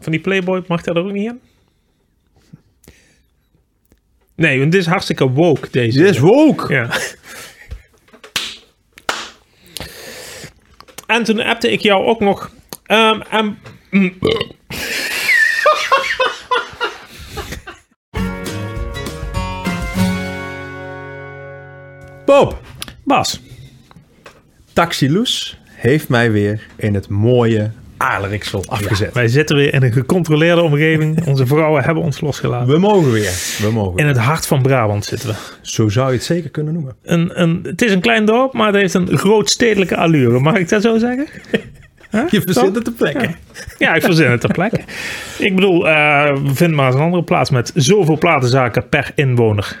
Van die Playboy, mag dat er ook niet in? Nee, want dit is hartstikke woke, deze. Dit is woke. Ja. En toen appte ik jou ook nog. ehm, en, mm, Bob, Bas, Taxi Loes heeft mij weer in het mooie Aardrijksel afgezet. wij zitten weer in een gecontroleerde omgeving. Onze vrouwen hebben ons losgelaten. We mogen weer. We mogen. In het hart van Brabant zitten we. Zo zou je het zeker kunnen noemen. Een, een, het is een klein dorp, maar het heeft een grootstedelijke allure. Mag ik dat zo zeggen? Je verzint het te plekken. Ja, ik verzin het ter plekke. Ik bedoel, eh vind maar eens een andere plaats met zoveel platenzaken per inwoner.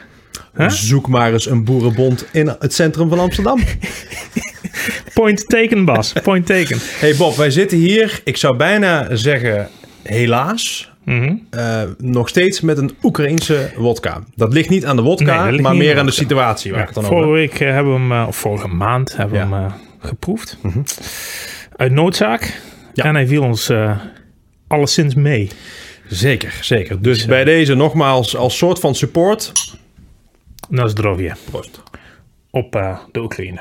Huh? Zoek maar eens een boerenbond in het centrum van Amsterdam. Point taken, Bas. Point taken. hey Bob, wij zitten hier, ik zou bijna zeggen helaas, Mhm. eh, nog steeds met een Oekraïense wodka. Dat ligt niet aan de wodka, maar meer aan aan de situatie waar Ja, ik het dan vorige over week eh, hebben we hem, eh, of vorige maand hebben we Ja. Mhm. hem geproefd. Uit noodzaak. Ja. En hij viel ons eh, alleszins mee. Zeker, zeker. Dus bij deze nogmaals als soort van support. Na zdrowje. Proost. Op de Oekraïne.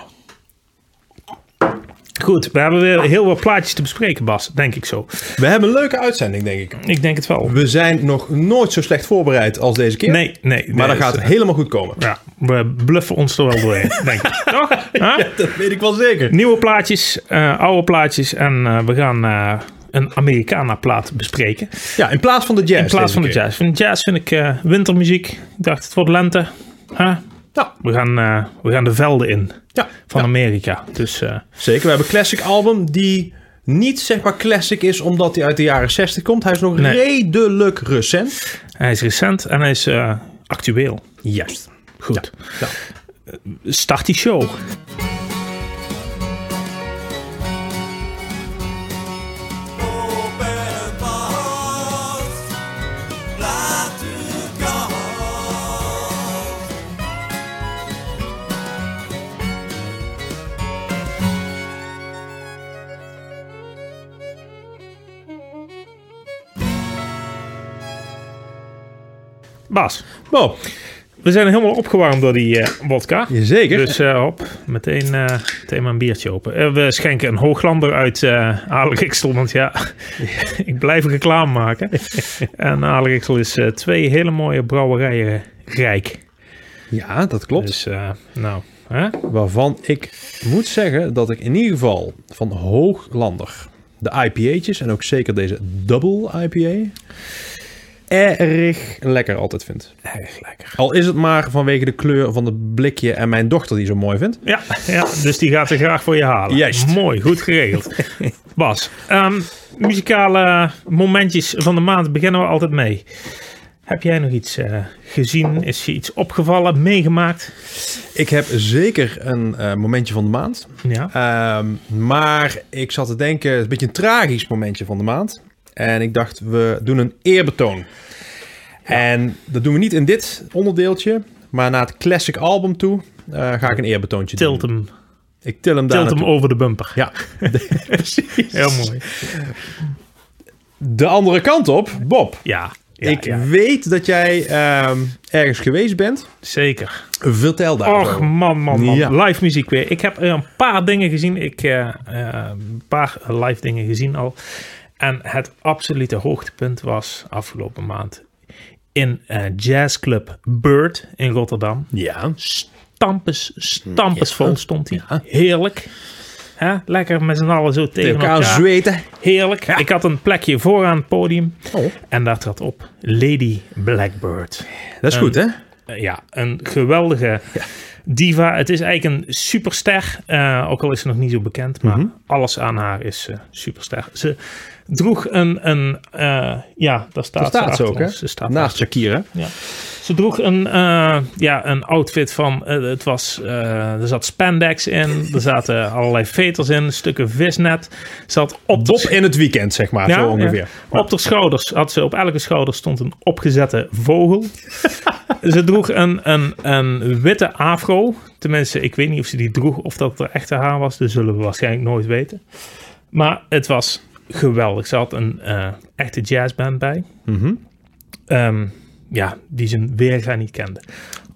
Goed, we hebben weer heel wat plaatjes te bespreken, Bas. Denk ik zo. We hebben een leuke uitzending, denk ik. Ik denk het wel. We zijn nog nooit zo slecht voorbereid als deze keer. Nee, nee. Maar nee, dat gaat helemaal goed komen. Ja, we bluffen ons er wel doorheen, denk ik. Toch? Huh? Dat weet ik wel zeker. Nieuwe plaatjes, eh, oude plaatjes. En eh, we gaan eh, een Americana-plaat bespreken. Ja, in plaats van de jazz. In plaats van de jazz. Van de jazz vind ik wintermuziek. Ik dacht, het wordt lente. Huh? Ja, We, gaan, eh, we gaan de velden in ja, van ja, Amerika. Dus eh, zeker. We hebben een classic album die niet zeg maar classic is omdat hij uit de jaren 60 komt. Hij is nog Nee. redelijk recent. hij is recent en hij is eh, actueel. Juist. Goed. Ja. Start die show. Bas, we zijn helemaal opgewarmd door die eh wodka. zeker. Dus eh op, meteen, eh meteen maar een biertje open. We schenken een hooglander uit uh, want ja, ik blijf reclame maken. en Alexiksel is twee hele mooie brouwerijen rijk. ja, dat klopt. Dus nou, hè? Waarvan ik moet zeggen dat ik in ieder geval van Hooglander de IPA'tjes en ook zeker deze double IPA erg lekker altijd vind. erg lekker. Al is het maar vanwege de kleur van het blikje en mijn dochter die zo mooi vindt. Ja, ja, dus die gaat er graag voor je halen. Juist. Mooi, goed geregeld. Bas, ehm, muzikale momentjes van de maand beginnen we altijd mee. Heb jij nog iets eh, gezien? Is je iets opgevallen, meegemaakt? Ik heb zeker een eh, momentje van de maand. Ja. Ehm, maar ik zat te denken, het is een beetje een tragisch momentje van de maand. En ik dacht, we doen een eerbetoon. En dat doen we niet in dit onderdeeltje. Maar naar het classic album toe eh, ga ik een eerbetoontje Tilt doen. hem, Ik til hem daar tilt hem over de bumper. Ja, precies. Heel mooi. De andere kant op, Bob. Ja, ja, ik ja, weet dat jij ehm, ergens geweest bent. zeker. Vertel daarover. Och man, man, man. Ja. Live muziek weer. Ik heb een paar dingen gezien. Ik eh, eh, een paar live dingen gezien al. En het absolute hoogtepunt was afgelopen maand in eh, jazzclub Bird in Rotterdam. Ja. Stampes, stampes vol stond hij. Ja. Heerlijk. Hè? Lekker met z'n allen zo tegen elkaar elkaar. zweten. Heerlijk. Ik had een plekje vooraan het podium. Oh. En daar trad op Lady Blackbird. Dat is goed, hè? Eh, ja, een geweldige diva. Het is eigenlijk een superster. eh, ook al is ze nog niet zo bekend. Maar Mhm. alles aan haar is superster. Ze droeg een... een eh, ja, daar staat, Dat staat achter ze ook, hè? Ze staat Naast Shakira. ja. Ze droeg een, eh, ja, een outfit van, eh, het was, er zat spandex in, er zaten allerlei veters in, stukken visnet. Had op in het weekend, zeg maar, Ja, zo ja. ongeveer. op de schouders, had ze op elke schouder stond een opgezette vogel. ze droeg een, een, een witte afro. Tenminste, ik weet niet of ze die droeg of dat er echte haar was. Dat zullen we waarschijnlijk nooit weten. Maar het was geweldig. Ze had een eh, echte jazzband bij. Mhm. Ehm, ja, die zijn weerga niet kende.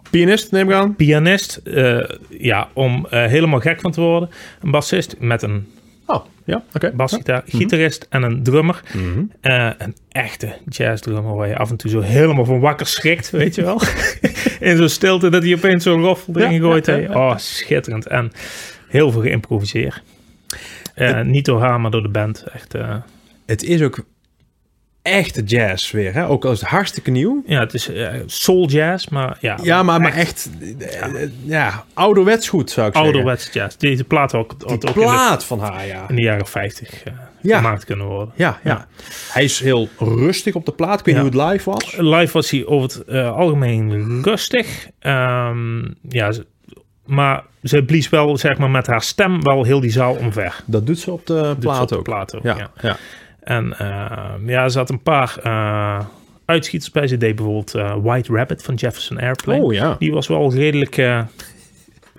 Pianist, neem ik aan. Pianist, eh, ja, om eh, helemaal gek van te worden. Een bassist met een Oh, ja, oké. basgitaar, gitarist en een drummer. Mhm. Een echte jazzdrummer waar je af en toe zo helemaal van wakker schrikt, weet je wel. In zo'n stilte dat hij opeens zo'n roffel erin Ja, gooit. ja, ja, ja. Oh, schitterend. En heel veel geïmproviseerd. Eh, niet door haar, maar door de band. Echt, eh, Het is ook echte jazz weer, hè? Ook al is het hartstikke nieuw. ja, het is eh, soul jazz, maar ja. Ja, maar, maar echt, eh, ja, ouderwets goed zou ik zeggen. ouderwets jazz. Deze plaat ook, Die ook in de, plaat van haar, ja. in de jaren 50 eh, Ja. gemaakt kunnen worden. Ja, ja. Hij is heel rustig op de plaat. Ik weet Ja. niet hoe het live was. Live was hij over het algemeen rustig. Ehm, ja, ze- maar ze blies wel, zeg maar, met haar stem wel heel die zaal omver. Dat doet ze op de plaat ook. plaat ook, Ja, ja. ja. En ehm, ja, ze had een paar eh, uitschieters bij. Ze deed bijvoorbeeld eh, White Rabbit van Jefferson Airplane. Oh ja. Die was wel redelijk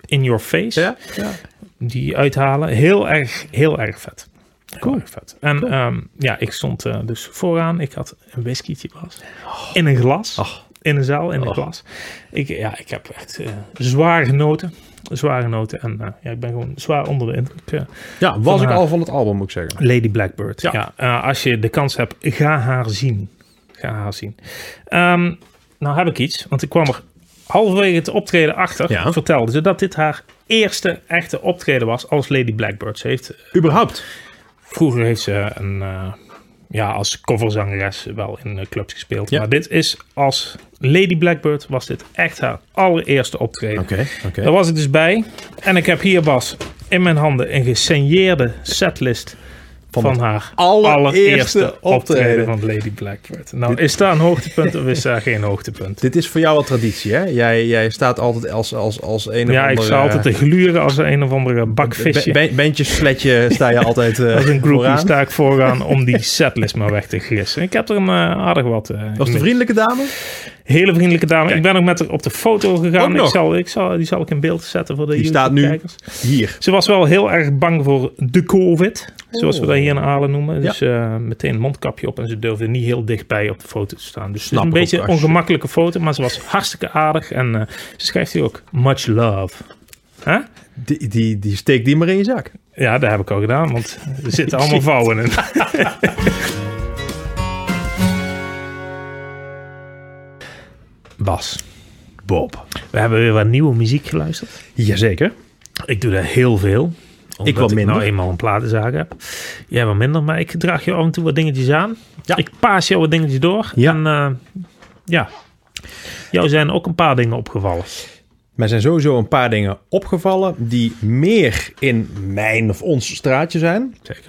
in your face. Ja, ja. Die uithalen. Heel erg, heel erg vet. Heel Cool. erg vet. En ehm, ja, ik stond dus vooraan. Ik had een whiskietje was. In een glas. In een zaal, in een Oh. glas. Ik, ja, ik heb echt eh, zwaar genoten. Zwaar genoten. En eh, ja, ik ben gewoon zwaar onder de indruk. eh, ja, was ik al van het album, moet ik zeggen. Lady Blackbird. Ja. Ja. als je de kans hebt, ga haar zien. Ga haar zien. Ehm, nou heb ik iets, want ik kwam er halverwege het optreden achter. Ja. Vertelde ze dat dit haar eerste echte optreden was als Lady Blackbird. Ze heeft, Überhaupt. vroeger heeft ze een, ja, als coverzangeres wel in eh, clubs gespeeld. Ja. Maar dit is als Lady Blackbird was dit echt haar allereerste optreden. Oké, oké. Daar was ik dus bij. En ik heb hier, Bas, in mijn handen een gesigneerde setlist Van haar allereerste allereerste optreden. van Lady Blackbird. Nou, is daar een hoogtepunt of is daar geen hoogtepunt? Dit is voor jou wel traditie, hè? Jij, jij staat altijd als, als, als een of Ja, ik andere... sta altijd te gluren als een of andere bakvisje. Be- be- Bandjessletje sta je altijd eh Als een vooraan. sta ik vooraan om die setlist maar weg te gissen. Ik heb er een eh, aardig wat. eh, Was de vriendelijke dame? Hele vriendelijke dame. Ik ben ook met haar op de foto gegaan. Ik zal, ik zal, die zal ik in beeld zetten voor de Die staat nu. Hier. Ze was wel heel erg bang voor de COVID, zoals we Oh. Dat hier in Aalen noemen. Dus eh, meteen een mondkapje op en ze durfde niet heel dichtbij op de foto te staan. Dus het is Snap een beetje een ongemakkelijke foto, maar ze was hartstikke aardig. En eh, ze schrijft hier ook much love. Huh? Die, die, die steek die maar in je zak. Ja, dat heb ik al gedaan, want er zitten allemaal vouwen in. Bas, Bob. we hebben weer wat nieuwe muziek geluisterd. Jazeker. Ik doe dat heel veel. Omdat Ik wat minder. nou eenmaal een platenzaak heb. Jij wat minder, maar ik draag je af en toe wat dingetjes aan. Ja. Ik paas jou wat dingetjes door. Ja. En eh, ja, jou zijn ook een paar dingen opgevallen. Mij zijn sowieso een paar dingen opgevallen die meer in mijn of ons straatje zijn. Zeker.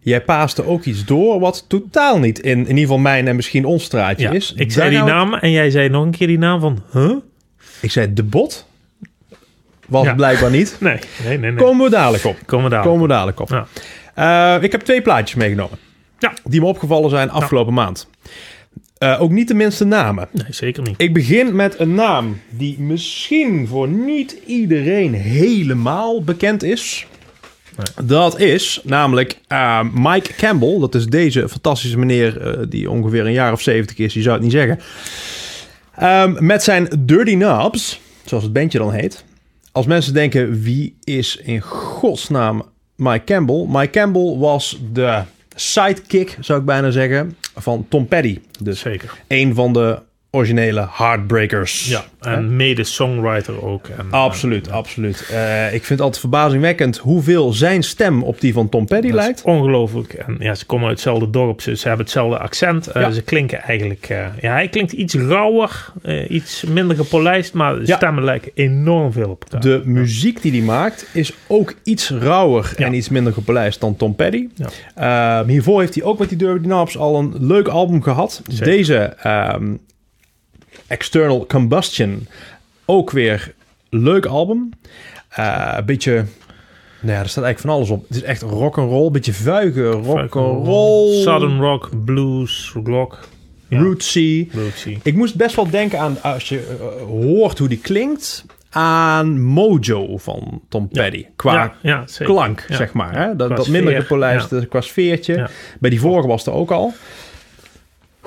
Jij paaste ook iets door wat totaal niet in, in ieder geval mijn en misschien ons straatje Ja, is. ik Daar zei die naam en jij zei nog een keer die naam van, huh? Ik zei de bot. Was Ja. het blijkbaar niet. Nee, nee, nee. nee. Komen we dadelijk op. Komen we. Komen we dadelijk op. Ja. Eh, ik heb twee plaatjes meegenomen. Ja. Die me opgevallen zijn afgelopen maand. Eh, ook niet de minste namen. Nee, zeker niet. Ik begin met een naam die misschien voor niet iedereen helemaal bekend is. Dat is namelijk eh, Mike Campbell. Dat is deze fantastische meneer die ongeveer een jaar of 70 is. Die zou het niet zeggen. Ehm, met zijn Dirty Knobs, zoals het bandje dan heet. Als mensen denken, wie is in godsnaam Mike Campbell? Mike Campbell was de sidekick, zou ik bijna zeggen, van Tom Petty. Dus Zeker. een van de originele Heartbreakers. Ja, en mede-songwriter ook. En, Absoluut, absoluut. Eh, ik vind het altijd verbazingwekkend hoeveel zijn stem op die van Tom Petty lijkt. Ongelooflijk. En ja, ze komen uit hetzelfde dorp. Ze, ze hebben hetzelfde accent. Eh, Ja. Ze klinken eigenlijk... eh, ja, hij klinkt iets rauwer. iets minder gepolijst. Maar de Ja. stemmen lijken enorm veel op elkaar. De muziek die hij maakt is ook iets rauwer Ja. en iets minder gepolijst dan Tom Petty. Ja. Ehm, hiervoor heeft hij ook met die Dirty Knobs al een leuk album gehad. Zeker. Deze ehm, External Combustion, ook weer leuk album. Eh, Een beetje, nou ja, er staat eigenlijk van alles op. Het is echt rock and roll, beetje vuige rock and roll, Southern rock, blues, rock. Ja. rootsy. Rootsy. Ik moest best wel denken aan als je eh, hoort hoe die klinkt. aan Mojo van Tom Petty. Qua ja, klank, zeg maar. Hè? Dat, Qua dat minder sfeer, gepolijst ja. qua sfeertje. Bij die vorige was er ook al.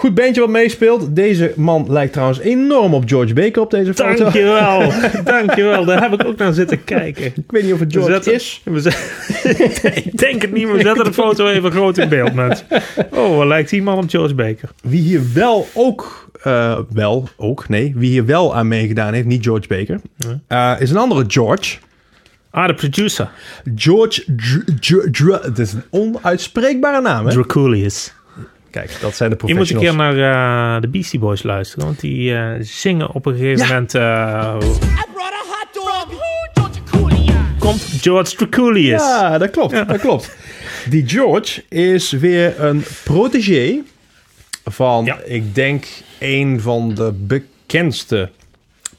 Goed bandje wat meespeelt. Deze man lijkt trouwens enorm op George Baker op deze foto. Dankjewel, dankjewel. Daar heb ik ook naar zitten kijken. Ik weet niet of het George zetten- is. Ik denk het niet, maar we zetten de foto even groot in beeld, mensen. Oh, wat lijkt die man op George Baker? Wie hier wel ook, eh, wel ook, nee, wie hier wel aan meegedaan heeft, niet George Baker, eh, is een andere George. Ah, de producer. George, Dr- Dr- Dr- het is een onuitspreekbare naam, hè? Draculius. Kijk, dat zijn de Je moet een professionals. keer naar eh, de Beastie Boys luisteren, want die eh, zingen op een gegeven Ja. moment... eh, I brought a hot dog. George Cooley. komt George Draculius. Ja, dat klopt, dat klopt. Die George is weer een protégé van, Ja. ik denk, een van de bekendste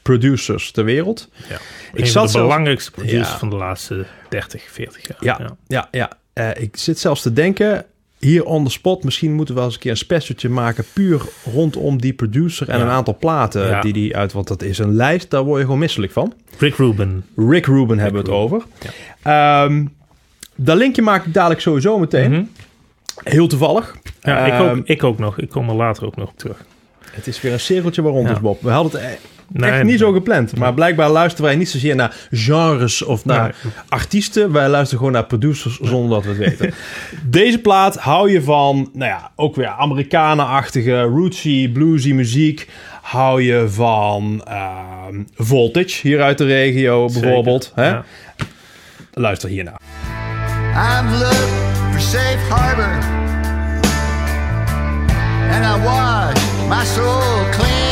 producers ter wereld. Ja. Ik Een zat van de zelfs- belangrijkste producers Ja. van de laatste 30, 40 jaar. Ja, ja, ja. Eh, ik zit zelfs te denken, hier on the spot, misschien moeten we wel eens een keer een specialtje maken, puur rondom die producer en Ja. een aantal platen Ja. die die uit, want dat is een lijst, daar word je gewoon misselijk van. Rick Rubin. Rick Rubin hebben we het over. Ehm, dat linkje maak ik dadelijk sowieso meteen. Mhm. Heel toevallig. Ja, ik, Ehm, ook, ik ook nog. Ik kom er later ook nog op terug. Het is weer een cirkeltje waar rond is, Bob. We hadden het e- Nee, echt niet zo gepland. Maar blijkbaar luisteren wij niet zozeer naar genres of naar Nee. artiesten. Wij luisteren gewoon naar producers zonder dat we het weten. Deze plaat hou je van, nou ja, ook weer Amerikanen-achtige, rootsy, bluesy muziek. Hou je van ehm, Voltage, hier uit de regio bijvoorbeeld. Hè? Ja. Luister hiernaar. I've looked for safe harbor and I wash my soul clean.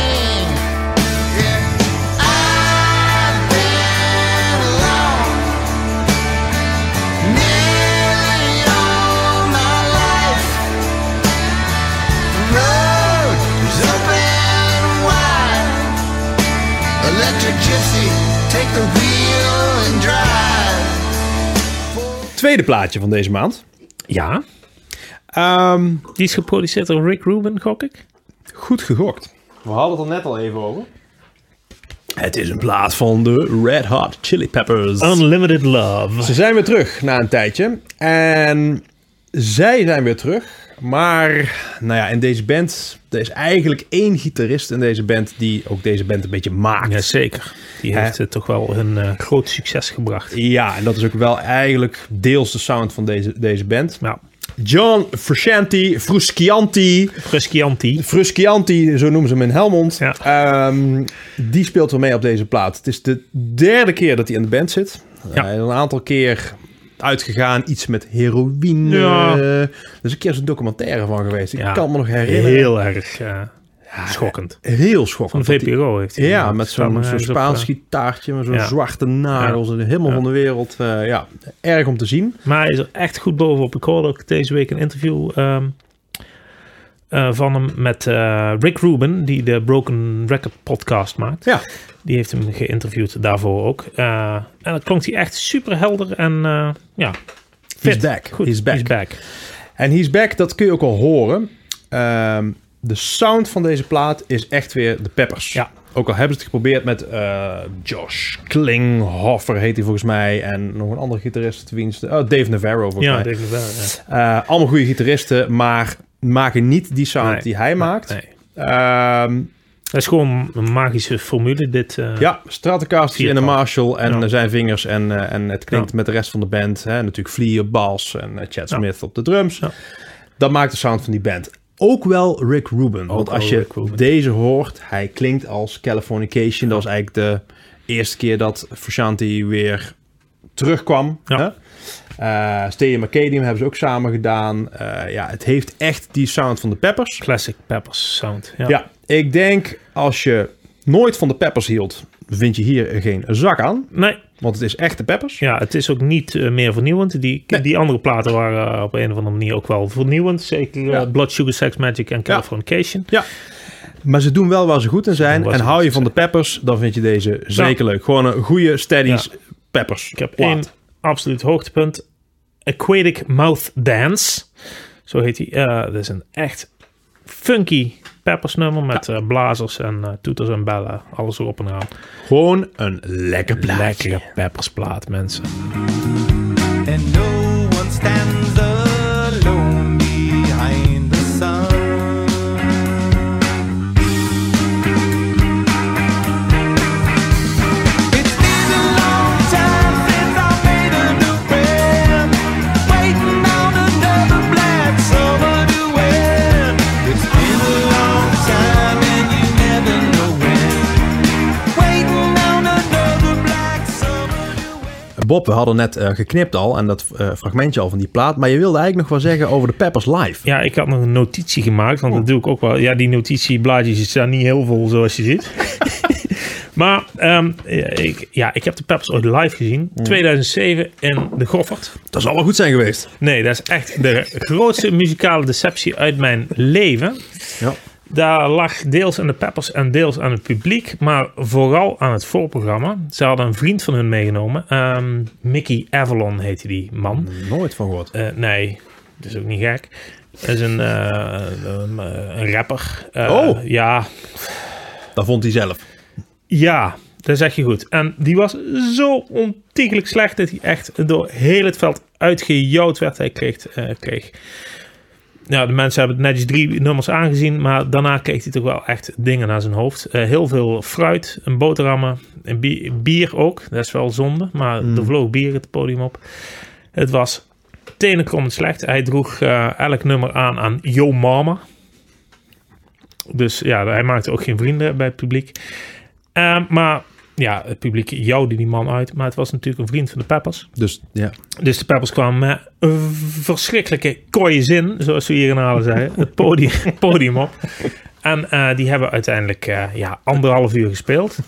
Tweede plaatje van deze maand. Ja, Ehm, die is geproduceerd door Rick Rubin, gok ik. goed gegokt. We hadden het er net al even over. Het is een plaat van de Red Hot Chili Peppers. Unlimited Love. Ze zijn weer terug na een tijdje. En zij zijn weer terug. Maar, nou ja, in deze band... Er is eigenlijk één gitarist in deze band... die ook deze band een beetje maakt. Jazeker. Die heeft eh, toch wel een eh, groot succes gebracht. Ja, en dat is ook wel eigenlijk deels de sound van deze, deze band. Ja, John Frusciante, Frusciante... Fruscianti. Frusciante, zo noemen ze hem in Helmond. Ja. Ehm, die speelt wel mee op deze plaat. Het is de derde keer dat hij in de band zit. Ja. Is een aantal keer uitgegaan, iets met heroïne. Ja. Er is een keer zo'n documentaire van geweest. Ik Ja. kan me nog herinneren. Heel erg eh, schokkend. Heel Van schokkend. hij- VPRO heeft hij ja, met zo'n ergens op, Spaans eh, gitaartje, met zo'n ja. zwarte nagels. en Helemaal Ja. van de wereld. eh, ja, erg om te zien. Maar hij is er echt goed bovenop. Ik hoorde ook deze week een interview ehm, eh, van hem met eh, Rick Rubin, die de Broken Record podcast maakt. Ja, Die heeft hem geïnterviewd daarvoor ook. Eh, en dan klonk hij echt super helder en ja, he's back. Goed, He's back. He's back. En He's Back, dat kun je ook al horen. Ehm, de sound van deze plaat is echt weer de Peppers. Ja. Ook al hebben ze het geprobeerd met Josh Klinghoffer, heet hij volgens mij. En nog een andere gitarist. Wiens, oh, Dave Navarro volgens Ja, mij. ik wel. Ja. Allemaal goede gitaristen, maar maken niet die sound Nee. die hij maakt. Nee. Ehm, Dat is gewoon een magische formule, dit. eh, ja, Stratocaster en een Vierkant. Marshall en Ja. zijn vingers. En, eh, en het klinkt Ja. met de rest van de band. Hè? Natuurlijk Flea op bas en eh, Chad Ja. Smith op de drums. Dat maakt de sound van die band. Ook wel Rick Rubin. want als je deze hoort, hij klinkt als Californication. Dat was eigenlijk de eerste keer dat Frusciante weer terugkwam. Ja. Hè? Eh, Stay in Macadium hebben ze ook samen gedaan. Eh, ja, het heeft echt die sound van de Peppers. Classic Peppers sound. Ja. Ja, ik denk als je nooit van de Peppers hield, vind je hier geen zak aan. Nee, Want het is echt de Peppers. ja, het is ook niet eh, meer vernieuwend. Die, Nee. die andere platen waren eh, op een of andere manier ook wel vernieuwend. Zeker eh, Ja. Blood Sugar Sex Magic en Californication. Ja. Maar ze doen wel waar ze goed in zijn. En hou je van de Peppers, dan vind je deze zeker leuk. Gewoon een goede, steady Ja. Peppers. Ik heb plaat. één absoluut hoogtepunt. Aquatic Mouth Dance. Zo heet hij. Eh, dat is een echt funky Peppers nummer met eh, blazers en eh, toeters en bellen. Alles erop en aan. Gewoon een lekker plaatje. Lekkere Peppers plaat, mensen. Bob, we hadden net eh, geknipt al en dat eh, fragmentje al van die plaat. Maar je wilde eigenlijk nog wel zeggen over de Peppers live. Ja, ik had nog een notitie gemaakt, want dat doe ik ook wel. Ja, die notitieblaadjes staan niet heel vol, zoals je ziet. maar ehm, ik, ja, ik heb de Peppers ooit live gezien. 2007 in de Goffert. Dat zal wel goed zijn geweest. Nee, dat is echt de grootste muzikale deceptie uit mijn leven. Ja. Daar lag deels aan de Peppers en deels aan het publiek, maar vooral aan het voorprogramma. Ze hadden een vriend van hun meegenomen. Ehm, Mickey Avalon heette die man. Nooit van gehoord. Eh, nee, dat is ook niet gek. Dat is een, eh, een, een rapper. Eh, Oh. Ja, Dat vond hij zelf. ja, dat zeg je goed. En die was zo ontiegelijk slecht dat hij echt door heel het veld uitgejouwd werd. Hij kreeg, kreeg ja, de mensen hebben netjes drie nummers aangezien, maar daarna kreeg hij toch wel echt dingen naar zijn hoofd. Eh, heel veel fruit, een boterhammen, een bier, bier ook. Dat is wel zonde, maar er vloog bier het podium op. Het was tenenkrommend slecht. Hij droeg eh, elk nummer aan aan Yo Mama. Dus ja, hij maakte ook geen vrienden bij het publiek. Eh, maar ja, het publiek jouwde die man uit. Maar het was natuurlijk een vriend van de Peppers. Dus ja. Dus de Peppers kwamen met een verschrikkelijke kooie zin, zoals we hier in Halen zeiden, het podium, podium op. En eh, die hebben uiteindelijk eh, ja, anderhalf uur gespeeld.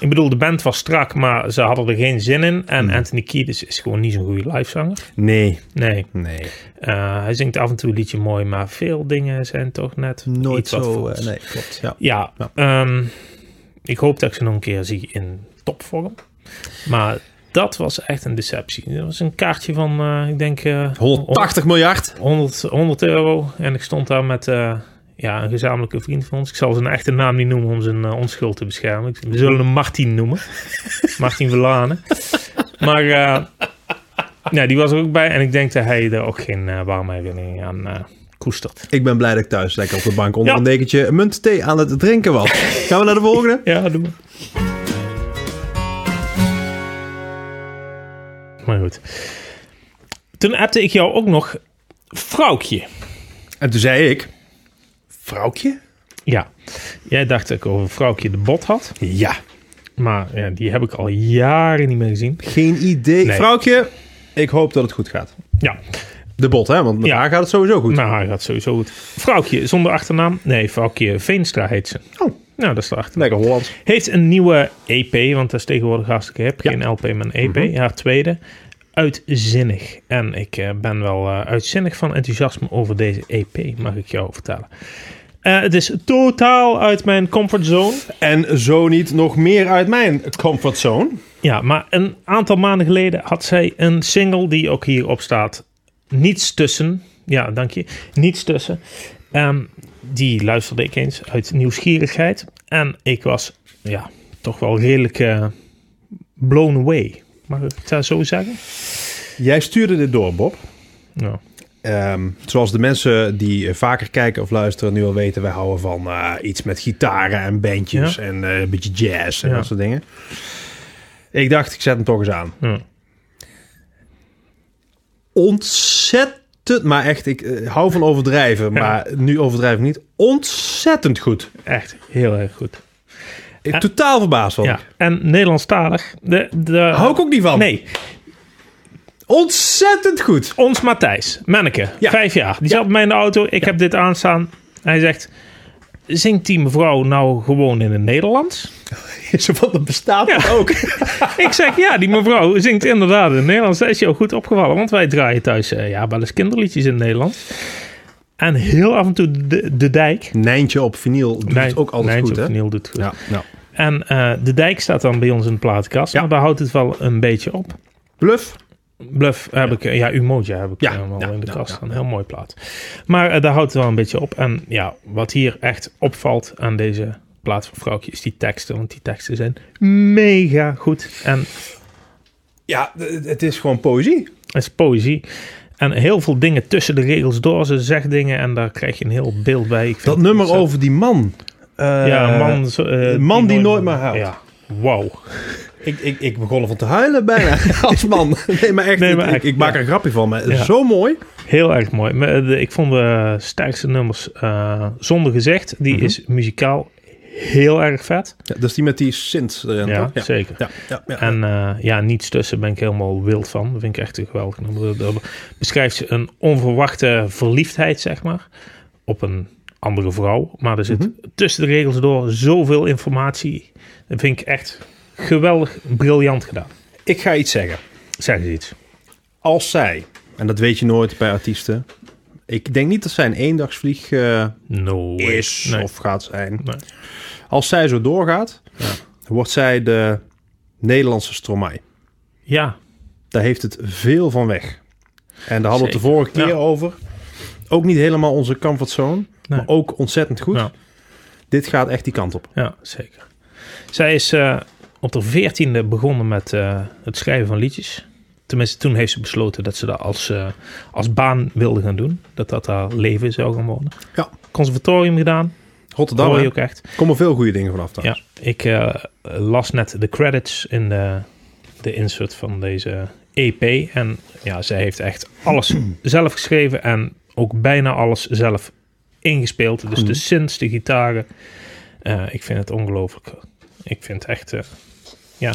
Ik bedoel, de band was strak, maar ze hadden er geen zin in. En Anthony Kiedis is gewoon niet zo'n goede livezanger. Nee. Nee, Nee. Eh, hij zingt af en toe een liedje mooi, maar veel dingen zijn toch net Nooit iets wat zo. nee, klopt. Ja. Ja, Ja. ehm, ik hoop dat ik ze nog een keer zie in topvorm. Maar dat was echt een deceptie. Dat was een kaartje van, eh, ik denk, eh, 180 miljard. 100, 100 euro. En ik stond daar met eh, ja, een gezamenlijke vriend van ons. Ik zal zijn echte naam niet noemen om zijn onschuld te beschermen. We zullen hem Martin noemen. Martin Verlanen. Maar ja, die was er ook bij. En ik denk dat hij er ook geen uh, warme herinnering aan koestert. Ik ben blij dat ik thuis lekker op de bank onder Ja. een dekentje munt thee aan het drinken was. Gaan we naar de volgende? Ja, doe maar. Maar goed. Toen appte ik jou ook nog vrouwtje. En toen zei ik... Vrouwtje? Ja, jij dacht dat ik over vrouwtje de bot had. Ja. Maar ja, die heb ik al jaren niet meer gezien. Geen idee. Nee. Vrouwtje, ik hoop dat het goed gaat. Ja, De bot, hè? Want met Ja. haar gaat het sowieso goed. nou, hij gaat sowieso goed. Vrouwtje zonder achternaam. Nee, vrouwtje Veenstra heet ze. Oh. Nou, dat is de achternaam. Lekker Hollands. Heeft een nieuwe EP, want dat is tegenwoordig hartstikke. Ja. Mhm. Geen LP, maar een EP. Haar tweede. Uitzinnig. En ik eh, ben wel eh, uitzinnig van enthousiasme over deze EP, mag ik jou vertellen. Eh, het is totaal uit mijn comfortzone. En zo niet nog meer uit mijn comfortzone. Ja, maar een aantal maanden geleden had zij een single die ook hierop staat. Niets tussen. Ja, dank je. Niets tussen. Ehm, die luisterde ik eens uit nieuwsgierigheid. En ik was ja, toch wel redelijk eh, blown away. Mag ik het zo zeggen? Jij stuurde dit door, Bob. Ja. Ehm, zoals de mensen die eh, vaker kijken of luisteren nu al weten, wij houden van eh, iets met gitaren en bandjes Ja. en een beetje jazz en Ja. dat soort dingen. Ik dacht, ik zet hem toch eens aan. Ja. Ontzettend, maar echt, ik eh, hou van overdrijven, Ja. maar nu overdrijf ik niet. Ontzettend goed. Echt heel erg goed. Ik. Totaal verbaasd van. Ja. En Nederlandstalig. De, de, Hou ik ook niet van. Nee, Ontzettend goed. Ons Matthijs, Manneke, Ja. vijf jaar. Die zat bij mij in de auto. Ik heb dit aanstaan. Hij zegt, zingt die mevrouw nou gewoon in het Nederlands? Zo van, dat bestaat Ja. ook. Ik zeg, ja, die mevrouw zingt inderdaad in het Nederlands. Dat is jou goed opgevallen. Want wij draaien thuis eh, ja, wel eens kinderliedjes in het Nederlands. En heel af en toe de, de dijk. Nijntje op vinyl doet het ook altijd Nijntje goed, op hè? vinyl doet het goed. Ja, nou. En eh, de dijk staat dan bij ons in de platenkast. Ja. Maar daar houdt het wel een beetje op. Bluff. Bluff heb ik, eh, ja, Umoja heb ik Ja, helemaal ja, in de ja, kast. een heel mooi plaat. Maar eh, daar houdt het wel een beetje op. En ja, wat hier echt opvalt aan deze plaat van Vrouwtje is die teksten. Want die teksten zijn mega goed. En Ja, het is gewoon poëzie. het is poëzie. En heel veel dingen tussen de regels door. Ze zegt dingen en daar krijg je een heel beeld bij. Ik vind Dat nummer over die man. Eh, Ja, een man, eh, man die nooit meer huilt. Ja, wauw. Ik, ik, ik begon ervan te huilen bijna als man. Nee, maar echt. Nee, maar ik, echt, ik maak er een grapje van. Maar Ja. zo mooi. Heel erg mooi. Eh, Ik vond de sterkste nummers eh, zonder gezegd. Die Mhm. is muzikaal heel erg vet. Ja, dat is die met die synth erin, Ja? Ja. zeker. Ja, ja, ja. En eh, ja, niets tussen ben ik helemaal wild van. Dat vind ik echt een geweldig nummer. Dat beschrijft ze een onverwachte verliefdheid, zeg maar, op een andere vrouw. Maar er zit Mhm. tussen de regels door zoveel informatie. Dat vind ik echt geweldig, briljant gedaan. Ik ga iets zeggen. Zeg eens iets. Als zij, en dat weet je nooit bij artiesten. Ik denk niet dat zij een eendagsvlieg No way. is Nee. of gaat zijn. Nee. Als zij zo doorgaat, wordt zij de Nederlandse Stromae. Ja, Daar heeft het veel van weg. En daar hadden we het de vorige keer Ja. over. Ook niet helemaal onze comfortzone, Nee. maar ook ontzettend goed. Ja. Dit gaat echt die kant op. ja zeker. Zij is eh, op de veertiende begonnen met eh, het schrijven van liedjes. Tenminste, toen heeft ze besloten dat ze dat als, eh, als baan wilde gaan doen. Dat dat haar leven zou gaan worden. Ja. Conservatorium gedaan. Rotterdam, hoor je ook echt. komen veel goede dingen vanaf Ja, trouwens. ik eh, las net de credits in de, de insert van deze EP. En ja, zij heeft echt alles zelf geschreven en ook bijna alles zelf ingespeeld. Dus de synths, de gitaren. Ik vind het ongelooflijk. Ik vind het echt ja,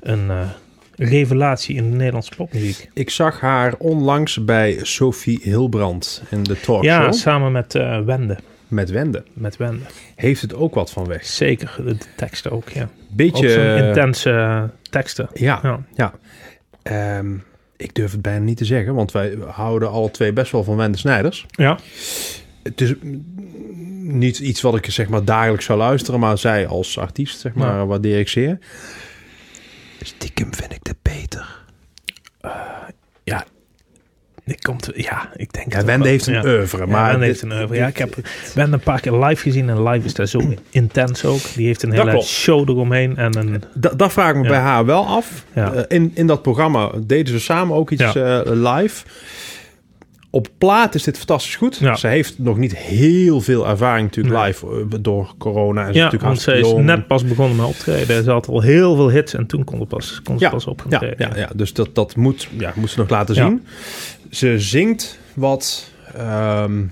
een eh, revelatie in de Nederlandse popmuziek. Ik zag haar onlangs bij Sophie Hilbrand in de talkshow Ja, samen met eh Wende. met Wende. Met Wende. Heeft het ook wat van weg. Zeker, de, de teksten ook, ja. Beetje... Ook zo'n intense eh, teksten. Ja, Ja. ja. Ehm, ik durf het bijna niet te zeggen, want wij houden alle twee best wel van Wende Snijders. Ja, Het is niet iets wat ik zeg maar dagelijks zou luisteren, maar zij als artiest zeg maar Ja. waardeer ik zeer. Stiekem vind ik de beter. ja. Ik komt, ja, ik denk Ja, Wende heeft een ja. oeuvre, Ja, maar dit- heeft een oeuvre. Ja, ik heb Wende een paar keer live gezien en live is daar zo intens ook. Die heeft een hele show eromheen en een... Da- dat vraag ik me Ja. bij haar wel af. Ja. Eh, in, in dat programma deden ze samen ook iets Ja. eh, live. Op plaat is dit fantastisch goed. Ja. Ze heeft nog niet heel veel ervaring natuurlijk Nee. live eh, door corona. En ze Ja, natuurlijk want hartstikke is net pas begonnen met optreden. Ze had al heel veel hits en toen kon, ze pas, kon ze Ja, pas op Ja, ja, ja, dus dat, dat moet, ja, moet ze nog laten zien. Ze zingt wat, ehm,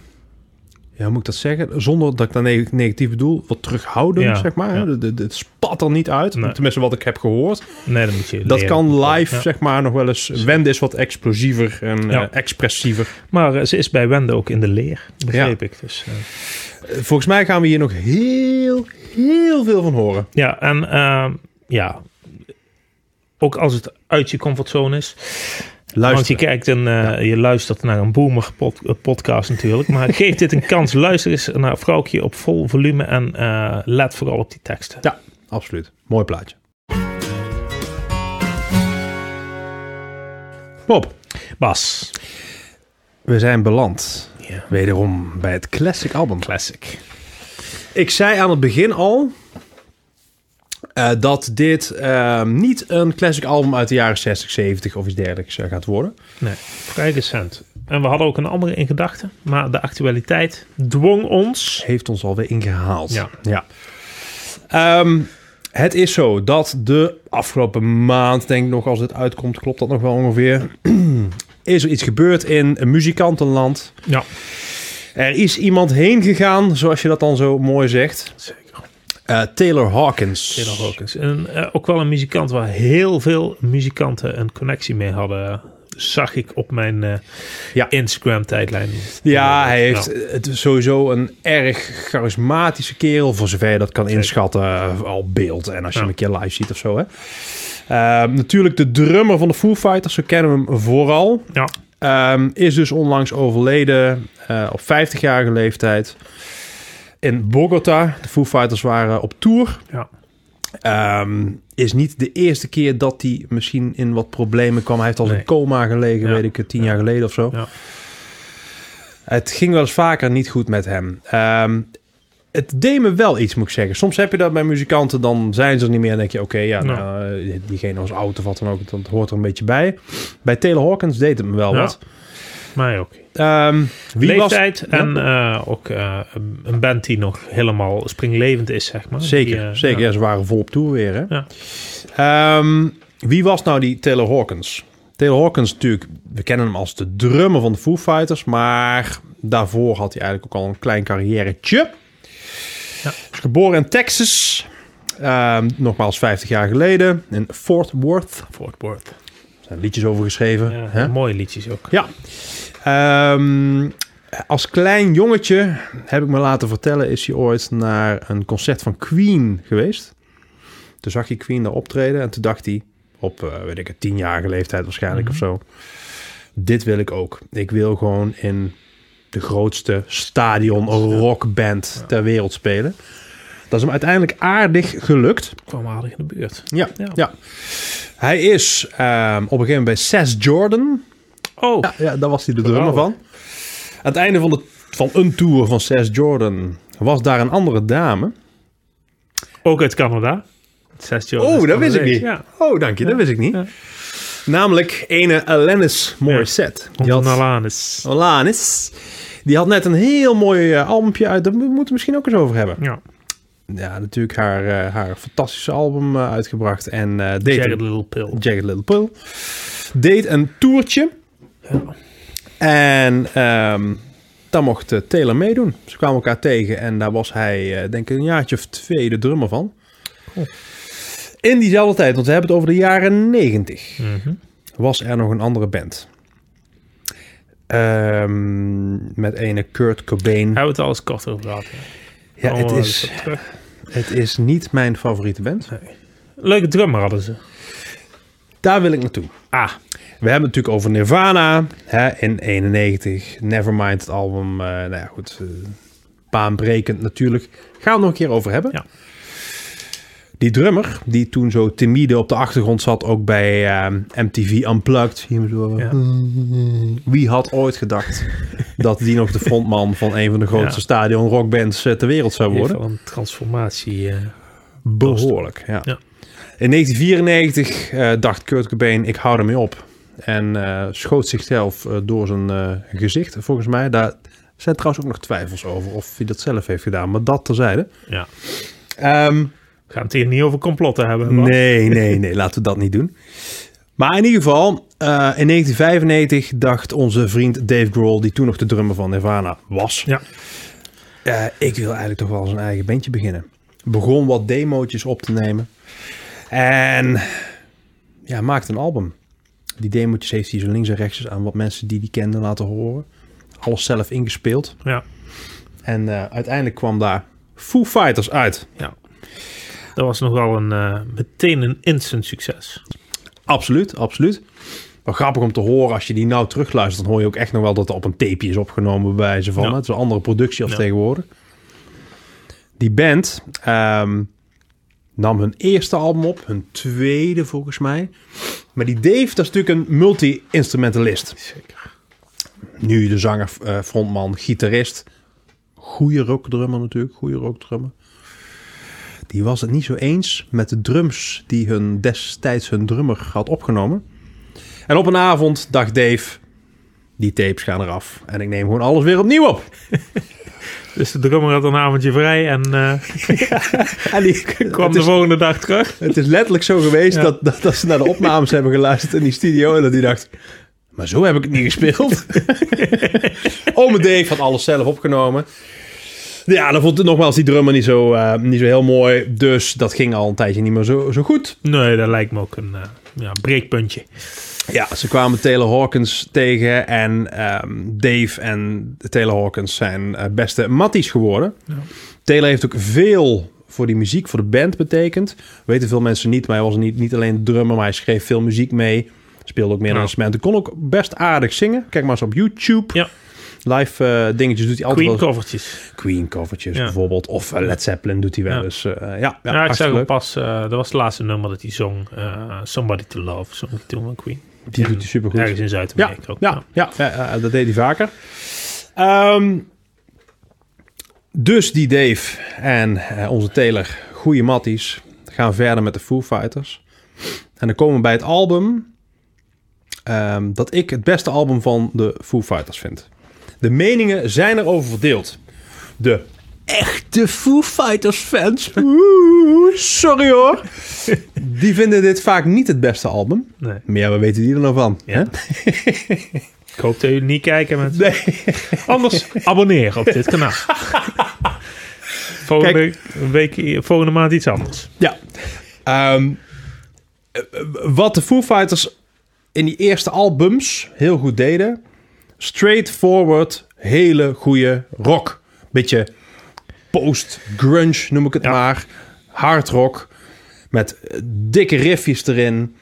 ja, moet ik dat zeggen? Zonder dat ik dat neg- negatief bedoel, wat terughoudend, Ja, zeg maar. ja. De- Het spat er niet uit, Nee. tenminste wat ik heb gehoord. Nee, dat moet je Dat leren. kan live, Ja. zeg maar, nog wel eens. Wende is wat explosiever en eh, expressiever. Maar eh, ze is bij Wende ook in de leer, begreep ik. Dus, Eh, Volgens mij gaan we hier nog heel, heel veel van horen. ja, en ehm, ja, ook als het uit je comfortzone is. Want Luister. je kijkt en eh, je luistert naar een boomer pod- eh, podcast natuurlijk. Maar geef dit een kans. Luister eens naar Vrouwtje op vol volume en eh, let vooral op die teksten. Ja, absoluut. Mooi plaatje. Bob, Bas. we zijn beland. Ja. Wederom bij het classic album. Classic. Ik zei aan het begin al eh, dat dit eh, niet een classic album uit de jaren 60, 70 of iets dergelijks eh, gaat worden. Nee, vrij recent. En we hadden ook een andere in gedachten. Maar de actualiteit dwong ons. Heeft ons alweer ingehaald. Ja. ja. Ehm, het is zo dat de afgelopen maand, denk ik nog als het uitkomt, klopt dat nog wel ongeveer, is er iets gebeurd in een muzikantenland. Ja, Er is iemand heen gegaan, zoals je dat dan zo mooi zegt. Eh, Taylor Hawkins. Taylor Hawkins. En eh, ook wel een muzikant waar heel veel muzikanten een connectie mee hadden. Zag ik op mijn eh, Ja. Instagram-tijdlijn. Ja, hij heeft het sowieso een erg charismatische kerel, voor zover je dat kan inschatten, al beeld en als je Ja. hem een keer live ziet of zo. Hè. Ehm, natuurlijk de drummer van de Foo Fighters, zo kennen we hem vooral. Ja, Ehm, is dus onlangs overleden op 50-jarige leeftijd in Bogota. De Foo Fighters waren op tour. ja. Ehm, is niet de eerste keer dat hij misschien in wat problemen kwam. Hij heeft Nee. een coma gelegen, Ja. weet ik, tien jaar geleden of zo. Ja. Het ging wel eens vaker niet goed met hem. Ehm, het deed me wel iets, moet ik zeggen. Soms heb je dat bij muzikanten, dan zijn ze er niet meer. En denk je, oké, ja, Ja. nou, eh, diegene was oud of wat dan ook. Dat hoort er een beetje bij. Bij Taylor Hawkins deed het me wel Ja. wat. Mij ook. Ehm, wie Leeftijd was... en eh, ook eh, een band die nog helemaal springlevend is, zeg maar. Zeker, Die, eh, zeker. ja. Ja. ze waren vol op tour weer. Hè? Ja. Ehm, wie was nou die Taylor Hawkins? Taylor Hawkins natuurlijk, we kennen hem als de drummer van de Foo Fighters, maar daarvoor had hij eigenlijk ook al een klein carrièretje. Ja. Is geboren in Texas, ehm, nogmaals 50 jaar geleden, in Fort Worth. Fort Worth. Zijn liedjes over geschreven. Ja, hè? mooie liedjes ook. Ja. Ehm, als klein jongetje, heb ik me laten vertellen, is hij ooit naar een concert van Queen geweest. Toen zag hij Queen daar optreden en toen dacht hij, op, eh, weet ik het, tienjarige leeftijd waarschijnlijk of zo. Dit wil ik ook. Ik wil gewoon in de grootste stadion rockband ter wereld spelen. Dat is hem uiteindelijk aardig gelukt. Kwam aardig in de buurt. Ja, Ja. ja. Hij is ehm, op een gegeven moment bij Seth Jordan Oh, ja, ja, daar was hij de drummer van. Aan het einde van, de, van een tour van Seth Jordan was daar een andere dame. ook uit Canada. Zes jaar Oh, dat wist ik niet. Ja. Oh, dank je, dat wist ik niet. Ja. Namelijk ene Alanis Morissette. Die Onze had, Alanis. Alanis. Die had net een heel mooi uh, albumpje uit. Daar moeten we misschien ook eens over hebben. Ja. Ja, natuurlijk haar, eh, haar fantastische album eh, uitgebracht. En deed Jagged Little Pill. Jagged Little Pill. Deed een toertje. En ehm daar mocht Taylor meedoen. Ze kwamen elkaar tegen en daar was hij, denk ik, een jaartje of twee de drummer van. In diezelfde tijd, want we hebben het over de jaren negentig, Mhm. was er nog een andere band. Ehm, met ene Kurt Cobain. Hebben we het al eens kort over gehad. Ja, Ja. Het is, het is niet mijn favoriete band. Leuke drummer hadden ze. Daar wil ik naartoe. Ah, We hebben het natuurlijk over Nirvana hè, in 91. Nevermind, het album. eh nou ja, goed. eh, baanbrekend natuurlijk. Gaan we het nog een keer over hebben. Ja. Die drummer, die toen zo timide op de achtergrond zat, ook bij eh, MTV Unplugged. Hier zo, Ja. Wie had ooit gedacht dat die nog de frontman van een van de grootste Ja. stadion rockbands eh, ter wereld zou worden? een transformatie. eh, Behoorlijk, ja. Ja. In 1994 eh, dacht Kurt Cobain, ik hou ermee op. En eh, schoot zichzelf eh, door zijn eh, gezicht, volgens mij. Daar zijn trouwens ook nog twijfels over of hij dat zelf heeft gedaan. Maar dat terzijde. ja. Ehm, We gaan het hier niet over complotten hebben. nee, nee, nee. laten we dat niet doen. Maar in ieder geval, eh, in 1995 dacht onze vriend Dave Grohl, die toen nog de drummer van Nirvana was. Ja. Eh, ik wil eigenlijk toch wel een eigen bandje beginnen. Begon wat demootjes op te nemen. En ja, maakte een album. Die demootjes heeft hij zo links en rechts aan wat mensen die die kenden laten horen. Alles zelf ingespeeld. Ja. En eh, uiteindelijk kwam daar Foo Fighters uit. ja. Dat was nog wel een, eh, meteen een instant succes. Absoluut, absoluut. Wel grappig om te horen als je die nou terugluistert. Dan hoor je ook echt nog wel dat er op een tapeje is opgenomen bij ze van. Ja. Het is een andere productie als Ja. tegenwoordig. Die band ehm, nam hun eerste album op. Hun tweede volgens mij. Maar die Dave, dat is natuurlijk een multi-instrumentalist. Zeker. Nu de zanger, eh, frontman, gitarist. Goeie rockdrummer natuurlijk, goede rockdrummer. Die was het niet zo eens met de drums die hun destijds hun drummer had opgenomen. En op een avond dacht Dave, die tapes gaan eraf. En ik neem gewoon alles weer opnieuw op. Dus de drummer had een avondje vrij en eh, En die kwam de is, volgende dag terug. het is letterlijk zo geweest Ja. dat, dat, dat ze naar de opnames hebben geluisterd in die studio. En dat hij dacht, maar zo heb ik het niet gespeeld. Ome Dave had alles zelf opgenomen. Ja, dan vond nogmaals die drummer niet zo, eh, niet zo heel mooi. Dus dat ging al een tijdje niet meer zo, zo goed. Nee, dat lijkt me ook een eh, ja, breekpuntje. Ja, ze kwamen Taylor Hawkins tegen. En ehm, Dave en Taylor Hawkins zijn eh, beste matties geworden. Taylor heeft ook veel voor die muziek, voor de band betekend. Weten veel mensen niet, maar hij was niet, niet alleen drummer, maar hij schreef veel muziek mee. Speelde ook meerdere Ja. instrumenten. Kon ook best aardig zingen. Kijk maar eens op YouTube. Ja. Live eh, dingetjes doet hij altijd Queen wel. covertjes. Queen covertjes Ja. bijvoorbeeld. Of eh, Led Zeppelin doet hij wel Ja. eens. eh, ja, ja, Ja, ik zag pas, dat was het laatste nummer dat hij zong. Somebody to Love, zong hij toen van Queen. Die doet hij supergoed. Ergens in Ja, Zuid-Amerika ook. ja, ja, dat deed hij vaker. Ehm, dus die Dave en onze Taylor, goede matties, gaan verder met de Foo Fighters. En dan komen we bij het album ehm, dat ik het beste album van de Foo Fighters vind. De meningen zijn erover verdeeld. De echte Foo Fighters fans, sorry hoor, die vinden dit vaak niet het beste album. Nee. Maar ja, we weten die er nou van. Ja. Hè? Ik hoop dat jullie niet kijken met... Nee. Anders abonneer op dit kanaal. volgende, week, volgende maand iets anders. Ja. Ehm, eh, wat de Foo Fighters in die eerste albums heel goed deden. Straightforward, hele goede rock. Beetje post-grunge noem ik het Ja. maar. Hard rock. Met dikke riffjes erin.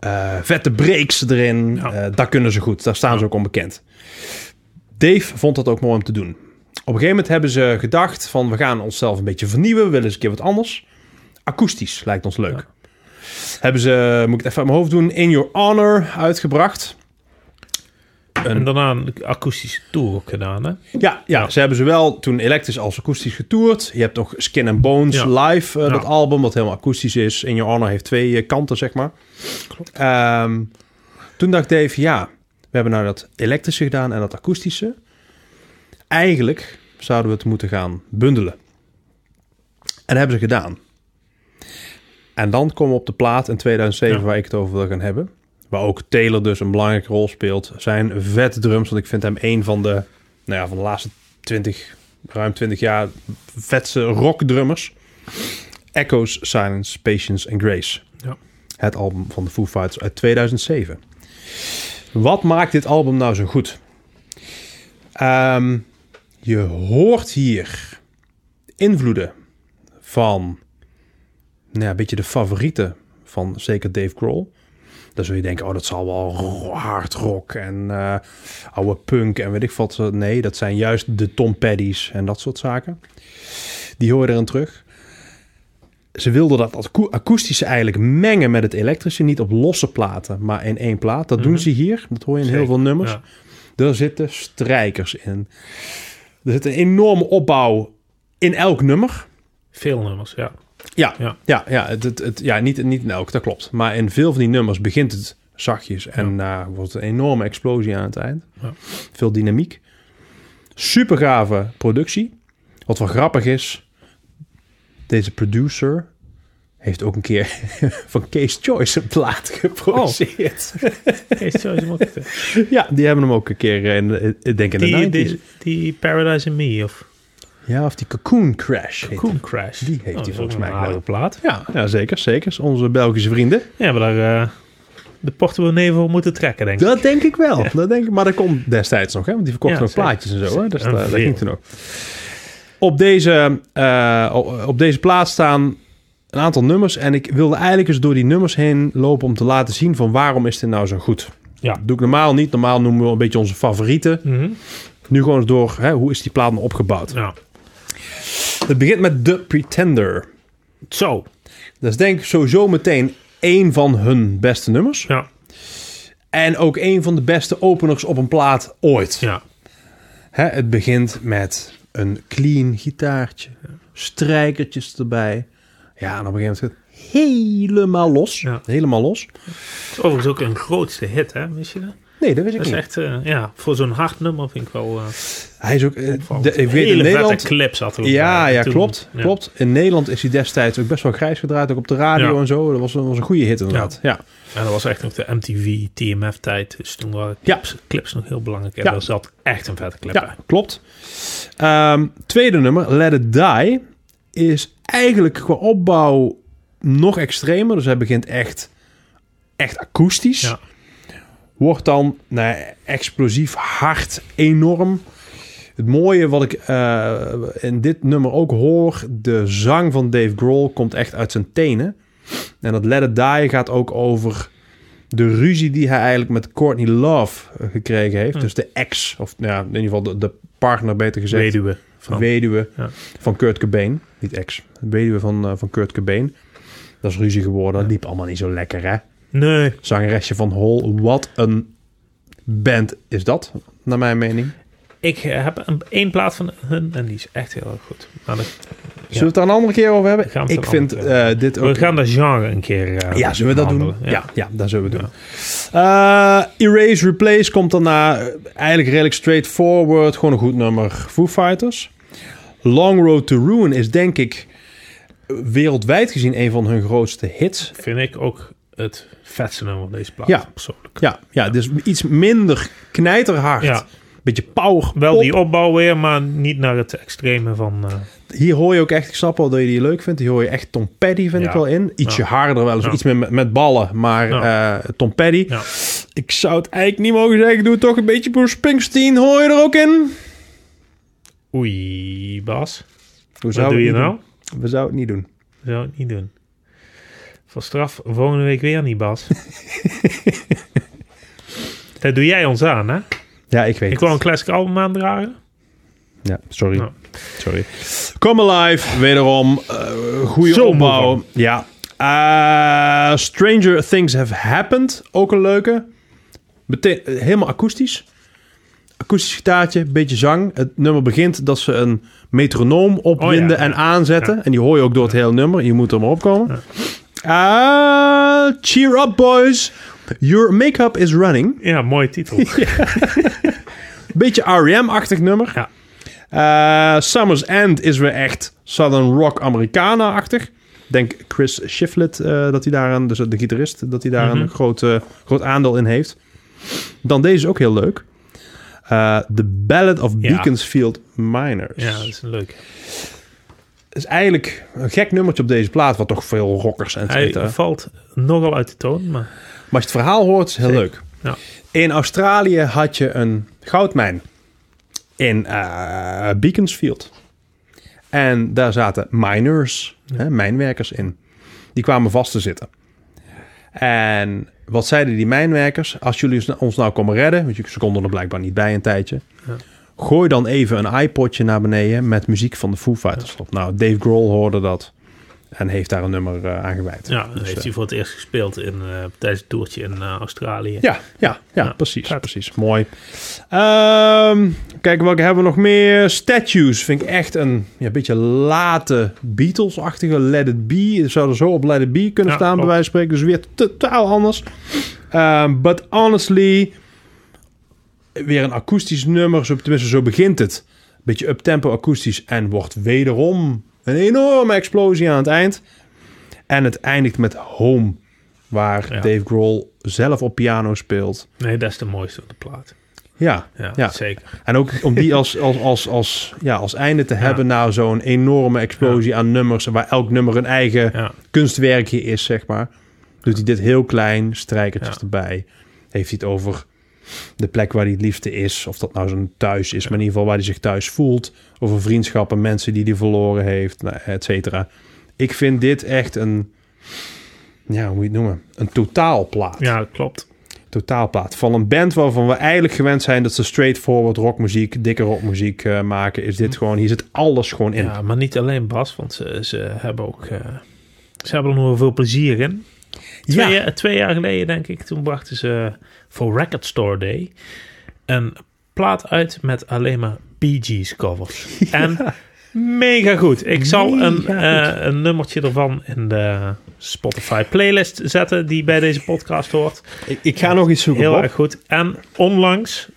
eh, vette breaks erin. Ja. Eh, dat kunnen ze goed. Daar staan ze ook onbekend. Dave vond dat ook mooi om te doen. Op een gegeven moment hebben ze gedacht van we gaan onszelf een beetje vernieuwen. We willen eens een keer wat anders. Akoestisch lijkt ons leuk. Hebben ze, moet ik het even uit mijn hoofd doen, In Your Honor uitgebracht. En daarna een akoestische tour ook gedaan, hè? Ja, ja, ze hebben zowel toen elektrisch als akoestisch getoerd. Je hebt nog Skin and Bones live, eh, dat album, wat helemaal akoestisch is. In Your Honor heeft twee eh, kanten, zeg maar. Ehm, toen dacht Dave, ja, we hebben nou dat elektrische gedaan en dat akoestische. Eigenlijk zouden we het moeten gaan bundelen. En dat hebben ze gedaan. En dan komen we op de plaat in 2007 Ja. waar ik het over wil gaan hebben. Waar ook Taylor dus een belangrijke rol speelt. Zijn vet drums, want ik vind hem een van de, nou ja, van de laatste 20, ruim 20 jaar vetste rockdrummers. Echoes, Silence, Patience and Grace. Ja. Het album van de Foo Fighters uit 2007. Wat maakt dit album nou zo goed? Ehm, je hoort hier invloeden van nou ja, een beetje de favorieten van zeker Dave Grohl. Dan zul je denken, oh, dat zal wel hard rock en eh, oude punk en weet ik wat. Nee, dat zijn juist de Tom Paddy's en dat soort zaken. Die hoor je erin terug. Ze wilden dat akoe- akoestische eigenlijk mengen met het elektrische. Niet op losse platen, maar in één plaat. Dat doen Mhm. ze hier. Dat hoor je in heel veel nummers. ja. Er zitten strijkers in. Er zit een enorme opbouw in elk nummer. Veel nummers, ja. Ja, ja. Ja. ja, het, het, het- ja niet, niet in elk, dat klopt. Maar in veel van die nummers begint het zachtjes en eh, wordt het een enorme explosie aan het eind. Ja. Veel dynamiek. Super gave productie. Wat wel grappig is, deze producer heeft ook een keer van Case Choice een plaat geproduceerd. Is hem ook, eh, Ja, die hebben hem ook een keer in, ik denk in de die, 90s. die, die Paradise and Me of Ja, of die Cocoon Crash. heet Cocoon Crash. Die heeft hij Oh, dat volgens ook mij een plaat. Ja, ja, zeker, zeker. Onze Belgische vrienden. Ja, maar daar eh, de portemonnee voor moeten trekken, denk ik. Dat denk ik wel. Dat denk ik, maar dat kon destijds nog, hè? Want die verkochten Ja, nog zeker. plaatjes en zo, hè? Dus dat, dat ging toen nog. Op deze, eh, op- deze plaats staan een aantal nummers. En ik wilde eigenlijk eens door die nummers heen lopen om te laten zien van waarom is dit nou zo goed. Ja. Dat doe ik normaal niet. Normaal noemen we een beetje onze favorieten. Mhm. Nu gewoon eens door, hè, hoe is die plaat nou opgebouwd? Ja. Het begint met The Pretender. Zo. Dat is denk ik sowieso meteen één van hun beste nummers. Ja. En ook een van de beste openers op een plaat ooit. Ja. Hè, het begint met een clean gitaartje, strijkertjes erbij. Ja, en op een gegeven moment helemaal los. Ja. Helemaal los. Het is overigens ook een grootste hit, hè? Wist je dat? Nee, dat weet ik Dat is echt, eh, ja, voor zo'n hard nummer vind ik wel... eh Hij is ook... eh, de, ik weet in Nederland... clips had Ja, ja, Toen- klopt. ja. klopt. In Nederland is hij destijds ook best wel grijs gedraaid. Ook op de radio Ja. en zo. Dat was, een- was een goede hit inderdaad. Ja. En dat was echt nog de MTV, TMF-tijd. Dus toen waren Ja. clips, clips nog heel belangrijk. En Ja. daar zat echt een vette clip Ja, bij. klopt. Ehm, tweede nummer, Let It Die, is eigenlijk qua opbouw nog extremer. Dus hij begint echt, echt akoestisch. Ja. Wordt dan nou, explosief, hard, enorm. Het mooie wat ik eh, in dit nummer ook hoor, de zang van Dave Grohl komt echt uit zijn tenen. En dat Let It Die gaat ook over de ruzie die hij eigenlijk met Courtney Love eh, gekregen Hm. heeft. Dus de ex, of nou ja, in ieder geval de, de partner beter gezegd. Weduwe. Van. weduwe Ja. van Kurt Cobain. Niet ex, weduwe van, eh, van Kurt Cobain. Dat is ruzie geworden. Dat liep allemaal niet zo lekker, hè? Nee. Zangeresje van Hole. Wat een band is dat, naar mijn mening. Ik eh, heb een, één plaat van hun en die is echt heel erg goed. Maar dat- Zullen we het daar een andere keer over hebben? Ik vind eh, dit ook... we gaan dat genre een keer eh, Ja, zullen we dat doen? Ja, ja, dat zullen we doen. Eh, Erase Replace komt daarna eigenlijk redelijk straightforward. Gewoon een goed nummer. Foo Fighters. Long Road to Ruin is denk ik wereldwijd gezien een van hun grootste hits. Vind ik ook het vetste nummer van deze plaat. Ja. Persoonlijk. Ja, ja dus iets minder knijterhard. Ja. Beetje power. Wel pop. die opbouw weer, maar niet naar het extreme van... eh, Hier hoor je ook echt, ik snap wel dat je die leuk vindt. Hier hoor je echt Tom Petty, vind Ja. ik wel in. Ietsje Ja. harder wel eens, iets meer met, met ballen. Maar eh, Tom Petty. ja. Ik zou het eigenlijk niet mogen zeggen. Ik doe het toch een beetje Bruce Springsteen. Hoor je er ook in? Oei, Bas. Hoe Wat doe het je nou? doen? We zouden het niet doen. Zou ik niet doen. Voor straf volgende week weer niet, Bas. dat doe jij ons aan, hè? Ja, ik weet Ik wil een classic album aandragen. Ja, sorry. Nou. Sorry. Come Alive, wederom. eh goede Zo opbouw. van. Ja. Eh, Stranger Things Have Happened. Ook een leuke. Eh, helemaal akoestisch. Akoestisch gitaartje, beetje zang. Het nummer begint dat ze een metronoom opwinden Oh ja, en ja. aanzetten. En die hoor je ook door het hele nummer. Je moet er maar opkomen. Ah, cheer up, boys. Your makeup is running. Ja, mooie titel. Beetje R.E.M.-achtig nummer. Ja. Eh, Summer's End is weer echt Southern Rock Americana-achtig. Ik denk Chris Shiflett, eh, dat hij daar een, dus de gitarist, dat hij daar Mhm. een groot, eh, groot aandeel in heeft. Dan deze is ook heel leuk. The Ballad of Ja. Beaconsfield Miners. ja, dat is leuk. Is eigenlijk een gek nummertje op deze plaat, wat toch veel rockers en. Hij valt nogal uit de toon, maar... Maar als je het verhaal hoort, is het heel Zeker. leuk. Ja. In Australië had je een goudmijn in eh, Beaconsfield. En daar zaten miners, hè, mijnwerkers in. Die kwamen vast te zitten. En wat zeiden die mijnwerkers? Als jullie ons nou komen redden, want ze konden er blijkbaar niet bij een tijdje. Gooi dan even een iPodje naar beneden met muziek van de Foo Fighters op. Nou, Dave Grohl hoorde dat en heeft daar een nummer eh, aan gewijd. Ja, dat Dus, heeft eh, hij voor het eerst gespeeld in, eh, tijdens het toertje in Australië. Ja, ja, ja, Ja, precies, precies. Mooi. Ehm, kijk, welke hebben we nog meer? Statues vind ik echt een ja, beetje late Beatles-achtige Let It Be. Zou er zo op Let It Be kunnen Ja, staan, bij wijze van spreken. Dus weer totaal anders. Ehm, but honestly, weer een akoestisch nummer. Zo, tenminste, zo begint het. Beetje uptempo akoestisch en wordt wederom een enorme explosie aan het eind. En het eindigt met Home, waar Ja. Dave Grohl zelf op piano speelt. Nee, dat is de mooiste op de plaat. Ja, Ja, Ja. zeker. en ook om die als, als, als, als, ja, als einde te hebben na zo'n enorme explosie aan nummers, waar elk nummer een eigen kunstwerkje is, zeg maar. Doet hij dit heel klein, strijkertjes erbij. Heeft hij het over de plek waar hij het liefste is. Of dat nou zijn thuis is, maar in ieder geval waar hij zich thuis voelt. Over vriendschappen, mensen die hij verloren heeft, nou, et cetera. Ik vind dit echt een, ja, hoe moet je het noemen? Een totaalplaat. ja dat klopt. Totaalplaat. Van een band waarvan we eigenlijk gewend zijn dat ze straightforward rockmuziek, dikke rockmuziek eh, maken, is dit gewoon, hier zit alles gewoon in. Ja, maar niet alleen Bas, want ze, ze hebben ook... eh, ze hebben er nog wel veel plezier in. Twee, Ja. jaar, twee jaar geleden, denk ik, toen brachten ze voor Record Store Day een plaat uit met alleen maar Bee Gees covers. En mega goed. Ik zal een, eh, een nummertje ervan in de Spotify playlist zetten die bij deze podcast hoort. Ik, ik ga nog iets zoeken, Heel Bob. erg goed. En onlangs,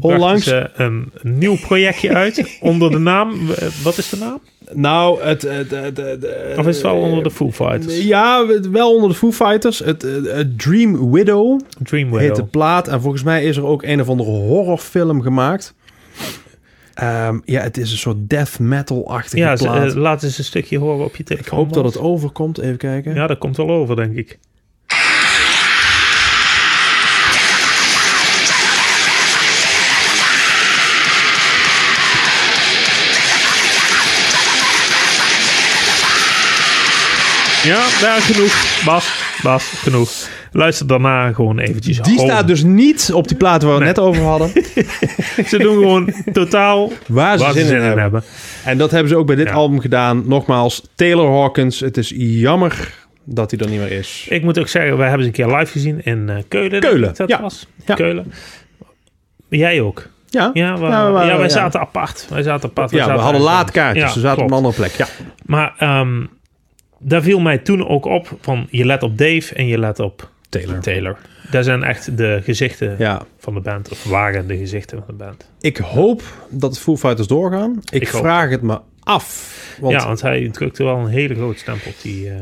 Onlangs? brachten ze een nieuw projectje uit onder de naam... Wat is de naam? Nou, het... het, het, het- het- Of is het wel onder de Foo Fighters? Ja, wel onder de Foo Fighters. Het, het, het Dream Widow Dream heet de Widow. plaat. En volgens mij is er ook een of andere horrorfilm gemaakt. Ehm, ja, het is een soort death metal-achtige Ja, plaat. eh, laat eens een stukje horen op je ik telefoon. hoop dat het overkomt. Even kijken. Ja, dat komt wel over, denk ik. Ja, daar genoeg. Bas, Bas, genoeg. Luister daarna gewoon eventjes. Die staat dus niet op die plaat waar we het net over hadden. Ze doen gewoon totaal Waar ze waar ze zin in hebben. hebben. En dat hebben ze ook bij dit Ja. album gedaan. Nogmaals, Taylor Hawkins. Het is jammer dat hij er niet meer is. Ik moet ook zeggen, wij hebben ze een keer live gezien in eh, Keulen. Keulen, Dat ja. was. Ja. Keulen. Jij ook. Ja, Ja, we, we ja, wij ja. zaten apart. Wij zaten apart. Wij ja we hadden laadkaartjes. Ja, ze zaten op een andere plek. Ja. Maar ehm, daar viel mij toen ook op van je let op Dave en je let op Taylor. Taylor. Dat zijn echt de gezichten Ja. van de band. Of waren de gezichten van de band. Ik hoop dat de Foo Fighters doorgaan. Ik, vraag het me af. Want, ja, want hij drukte wel een hele grote stempel op die... eh,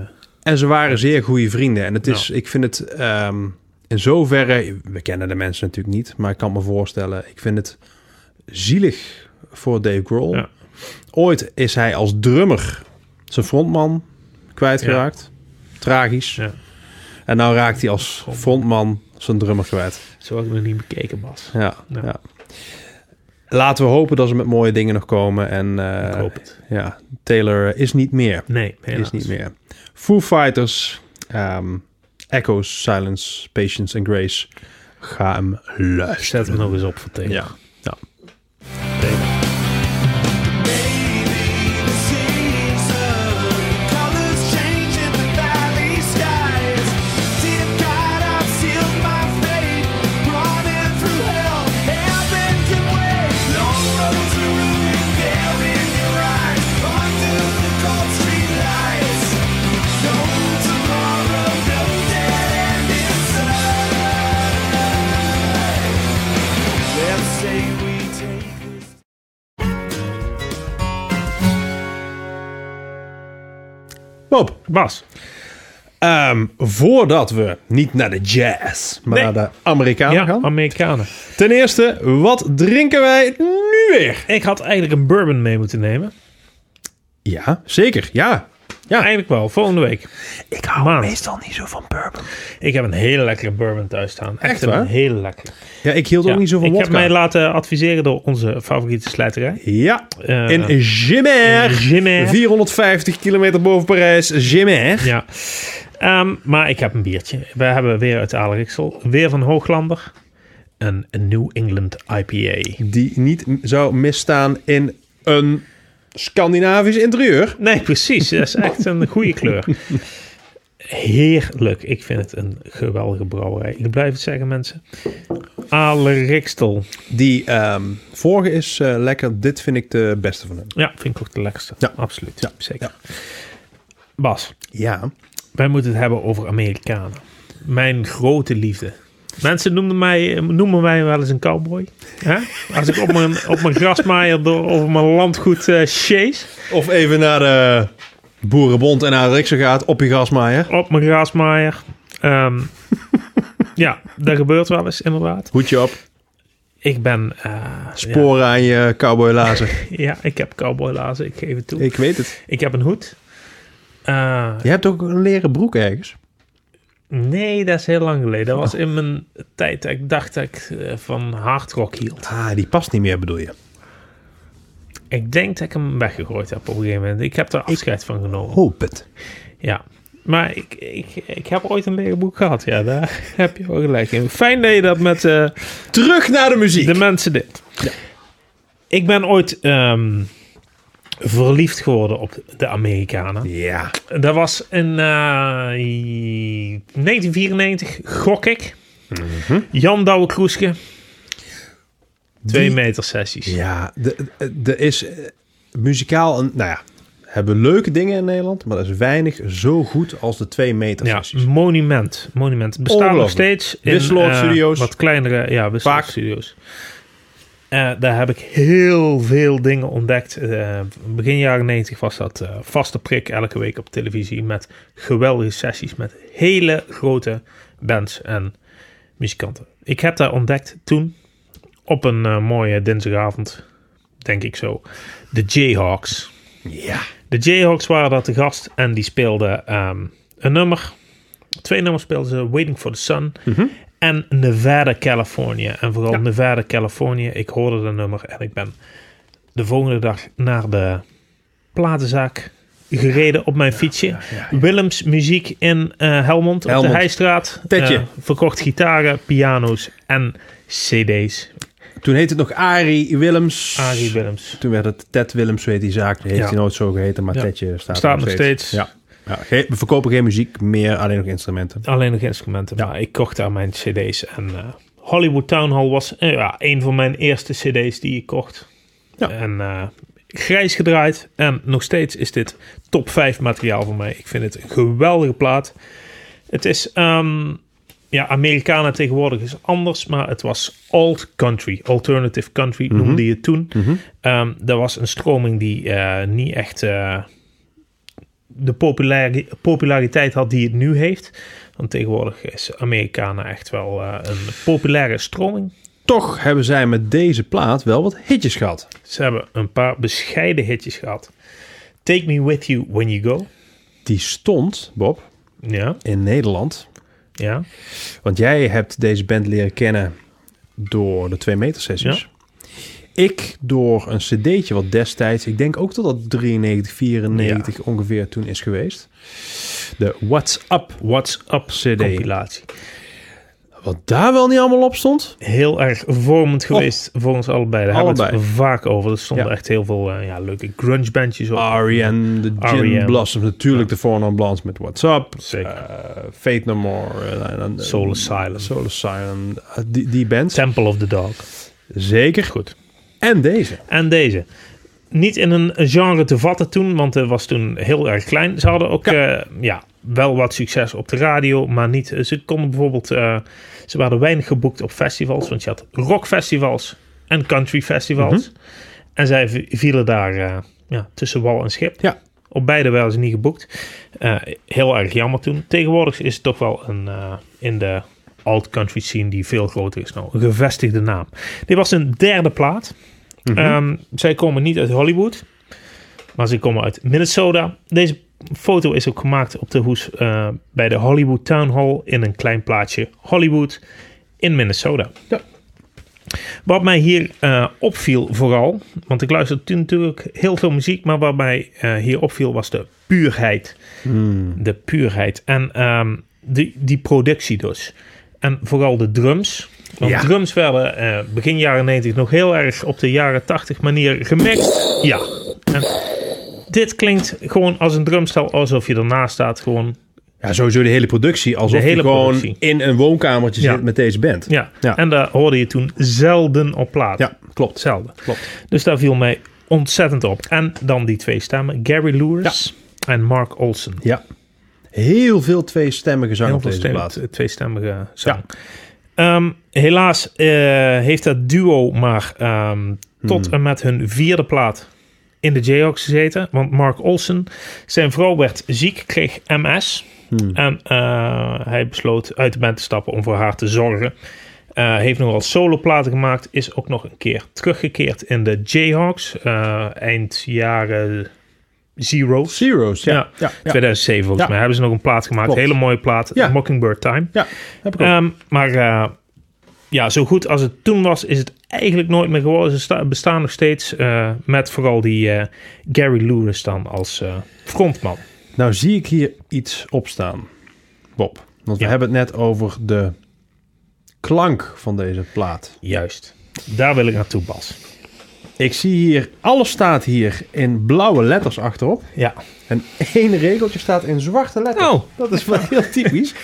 En ze waren zeer goede vrienden. En het is, ik vind het ehm, in zoverre... We kennen de mensen natuurlijk niet. Maar ik kan me voorstellen... Ik vind het zielig voor Dave Grohl. Ja. Ooit is hij als drummer zijn frontman kwijtgeraakt. Tragisch. Ja. En nou raakt hij als frontman zijn drummer kwijt. zo had ik nog niet bekeken, Bas. Ja, Ja. ja. Laten we hopen dat ze met mooie dingen nog komen. En eh, Ik hoop het. ja, Taylor is niet meer. Nee, helaas. Is niet meer. Foo Fighters, ehm, Echoes, Silence, Patience and Grace. Ga hem luisteren. Zet hem nog eens op voor Taylor. Ja, ja. Bob, Bas, ehm, voordat we niet naar de jazz, maar Nee. naar de Amerikanen ja, gaan. Amerikanen. Ten eerste, wat drinken wij nu weer? Ik had eigenlijk een bourbon mee moeten nemen. Ja, zeker. Ja. Ja. Eigenlijk wel, volgende week. Ik hou Maand. meestal niet zo van bourbon. Ik heb een hele lekkere bourbon thuis staan. Echt, Echt waar? een hele lekkere. Ja, ik hield Ja, ook niet zo van ik heb wodka. mij laten adviseren door onze favoriete slijterij. Ja, Eh, in Gimmer. Gimmer. 450 kilometer boven Parijs. Gimmer. Ja. Ehm, maar ik heb een biertje. We hebben weer uit Aalriksel. Weer van Hooglander. Een, New England IPA. Die niet zou misstaan in een Scandinavisch interieur. Nee, precies. Dat is echt een goede kleur. Heerlijk. Ik vind het een geweldige brouwerij. Ik blijf het zeggen, mensen. Aalriksel. Die ehm, vorige is eh, lekker. Dit vind ik de beste van hem. Ja, vind ik ook de lekkerste. Ja. Absoluut. Ja. Zeker. Bas, Ja. wij moeten het hebben over Amerikanen. Mijn grote liefde. Mensen noemen mij, noemen mij wel eens een cowboy. Hè? Als ik op mijn, op mijn grasmaaier door over mijn landgoed eh chase. Of even naar de Boerenbond en naar Riksen gaat op je gasmaaier. Op mijn grasmaaier. Ehm, ja, dat gebeurt wel eens inderdaad. Hoedje op. Ik ben... eh, Sporen aan je cowboylazen. Ja, ja, ik heb cowboylazen. Ik geef het toe. Ik, ik weet het. heb een hoed. Eh, Je hebt ook een leren broek ergens. Nee, dat is heel lang geleden. Dat was in mijn tijd dat ik dacht dat ik eh, van hardrock hield. Ah, die past niet meer bedoel je. Ik denk dat ik hem weggegooid heb op een gegeven moment. Ik heb er afscheid van genomen. Hoop het. Ja. Maar ik, ik, ik heb ooit een leren boek gehad. Ja, daar heb je wel gelijk in. Fijn dat je dat met eh, Terug naar de muziek. de mensen dit. Ik ben ooit ehm, verliefd geworden op de Amerikanen. Ja. Dat was in eh, 1994, gok ik. Jan Douwe Kroeske. Twee Die- meter sessies. Ja, er is eh, muzikaal een, nou ja, hebben leuke dingen in Nederland, maar er is weinig zo goed als de twee meter Ja, sessies. monument. Monument. Bestaat nog steeds in Wisseloord eh, Studios. wat kleinere ja, Wisseloord. Studios. Eh, daar heb ik heel veel dingen ontdekt. Eh, begin jaren 90 was dat eh, vaste prik elke week op televisie met geweldige sessies met hele grote bands en muzikanten. Ik heb daar ontdekt toen op een mooie dinsdagavond, denk ik zo, de Jayhawks. Ja. De Jayhawks waren daar te gast en die speelden ehm, een nummer. Twee nummers speelden ze, Waiting for the Sun en Nevada, California. En vooral Ja. Nevada, California. Ik hoorde dat nummer en ik ben de volgende dag naar de platenzaak gereden op mijn fietsje. Willems muziek in eh, Helmond, op de Heistraat. Tetje. Eh, verkocht gitaren, piano's en cd's. Toen heette het nog Arie Willems. Arie Willems. Toen werd het Ted Willems, zo heet die zaak. Die heeft Ja. hij nooit zo geheten, maar Ja. Tedje staat, Staat er nog steeds. Ja. Ja. We verkopen geen muziek meer, alleen nog instrumenten. Alleen nog instrumenten, maar ik kocht daar mijn cd's. En eh, Hollywood Town Hall was eh, ja, een van mijn eerste cd's die ik kocht. Ja. En eh, grijs gedraaid. En nog steeds is dit top 5 materiaal voor mij. Ik vind het een geweldige plaat. Het is... ehm, ja, Amerikanen tegenwoordig is anders, maar het was alt country, alternative country noemde je het toen. Ehm, dat was een stroming die niet echt de populari- populariteit had die het nu heeft. Want tegenwoordig is Amerikanen echt wel eh, een populaire stroming. Toch hebben zij met deze plaat wel wat hitjes gehad. Ze hebben een paar bescheiden hitjes gehad. Take Me With You When You Go. Die stond, Bob, Ja, in Nederland. ja. Want jij hebt deze band leren kennen door de 2 meter sessies. Ik door een cd'tje wat destijds, ik denk ook dat dat 93, 94 ongeveer toen is geweest. De What's Up What's Up CD. compilatie. Wat daar wel niet allemaal op stond. Heel erg vormend geweest voor ons allebei. Daar hebben we het vaak over. Er stonden Ja. echt heel veel eh, ja, leuke grunge bandjes op. R.E.M., de Gin R.E.M.. Blossoms, natuurlijk de Four Non Blondes met What's Up. Zeker. Eh, Fate No More. dan- Soul Asylum. Soul Asylum. Die, die bands. Temple of the Dog. Zeker. Goed. En deze. En deze. Niet in een genre te vatten toen, want het was toen heel erg klein. Ze hadden ook ja. ja, wel wat succes op de radio, maar niet. Ze konden bijvoorbeeld. eh, ze waren weinig geboekt op festivals, want je had rockfestivals en country festivals. En zij vielen daar eh, ja, tussen wal en schip. Ja. Op beide werden ze niet geboekt. Eh, heel erg jammer toen. Tegenwoordig is het toch wel een eh, in de alt-country scene die veel groter is nou. Een gevestigde naam. Dit was een derde plaat. Ehm, zij komen niet uit Hollywood, maar ze komen uit Minnesota. Deze foto is ook gemaakt op de hoes eh, bij de Hollywood Town Hall in een klein plaatsje Hollywood in Minnesota. Ja. Wat mij hier eh, opviel vooral, want ik luisterde toen natuurlijk heel veel muziek, maar wat mij eh, hier opviel was de puurheid. De puurheid en ehm, die, die productie dus. En vooral de drums. Want Ja. drums werden eh, begin jaren 90 nog heel erg op de jaren 80 manier gemixt. Ja. En dit klinkt gewoon als een drumstel alsof je ernaast staat. Gewoon, Ja, sowieso de hele productie. Alsof De hele je gewoon productie. in een woonkamertje Ja. zit met deze band. ja. Ja. En daar hoorde je toen zelden op plaat. Ja, klopt. Zelden. Klopt. Dus daar viel mij ontzettend op. En dan die twee stemmen. Gary Lewis en Mark Olsen. Ja. Heel veel tweestemmige zang Heel op veel deze plaat. tweestemmige zang. Ehm, helaas eh, heeft dat duo maar ehm, tot Hmm. en met hun vierde plaat in de Jayhawks gezeten. Want Mark Olsen, zijn vrouw werd ziek, kreeg MS. Hmm. En eh, hij besloot uit de band te stappen om voor haar te zorgen. Eh, heeft nog wel soloplaten gemaakt. Is ook nog een keer teruggekeerd in de Jayhawks. eind jaren zero. Zero's, ja. Ja, ja. ja. 2007 volgens mij hebben ze nog een plaat gemaakt. Klopt. Hele mooie plaat. Ja. Mockingbird Time. Ja, heb ik ook. Ehm, maar eh, ja, zo goed als het toen was, is het eigenlijk nooit meer geworden. Ze sta- bestaan nog steeds eh, met vooral die eh, Gary Lewis dan als frontman. Nou zie ik hier iets opstaan, Bob. Want we hebben het net over de klank van deze plaat. Juist. Daar wil ik naartoe, Bas. Ik zie hier, alles staat hier in blauwe letters achterop. Ja. En één regeltje staat in zwarte letters. Oh. Dat is wel heel typisch.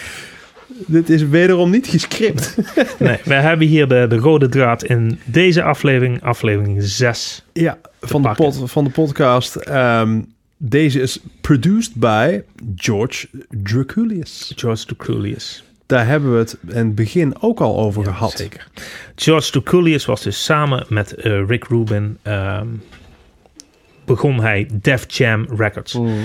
Dit is wederom niet gescript. Nee, we hebben hier de, de rode draad in deze aflevering, aflevering 6. Ja, van de, pod, van de podcast. Ehm, deze is produced by George Draculius. George Droukulius. Daar hebben we het in het begin ook al over gehad. Zeker. George Droukulius was dus samen met eh, Rick Rubin... ehm, begon hij Def Jam Records. Mm.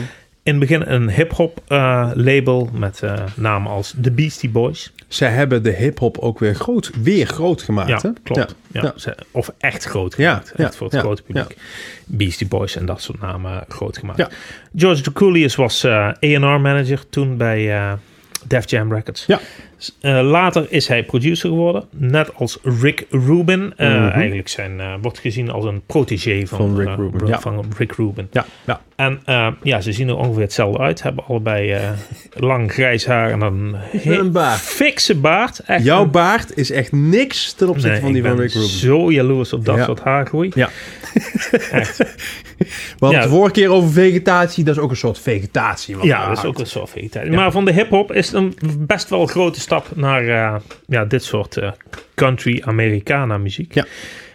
In het begin een hip-hop eh, label met eh, namen als The Beastie Boys. Zij hebben de hip-hop ook weer groot, weer groot gemaakt. Ja, hè? klopt. Ja. Of echt groot gemaakt. ja, echt voor het grote publiek. Beastie Boys en dat soort namen groot gemaakt. George Droukulius was eh A&R manager toen bij, Def Jam Records. Ja. Eh, later is hij producer geworden, net als Rick Rubin. Eh, Mhm. Eigenlijk zijn, eh, wordt gezien als een protégé van, Van Rick Rubin, Ru- ja. van Rick Rubin. Ja, ja. En ja, ze zien er ongeveer hetzelfde uit. Hebben allebei lang grijs haar en een, een baard. fikse baard. Echt Jouw een- baard is echt niks ten opzichte Nee, van die van Rick Rubin. zo jaloers op dat Ja. soort haargroei. Ja. Echt. We hadden Ja. het de vorige keer over vegetatie. Dat is ook een soort vegetatie. wat Ja, dat is ook een soort vegetatie. Maar van de hip-hop is het een best wel grote stap naar eh, ja, dit soort eh, country Americana muziek. Ja.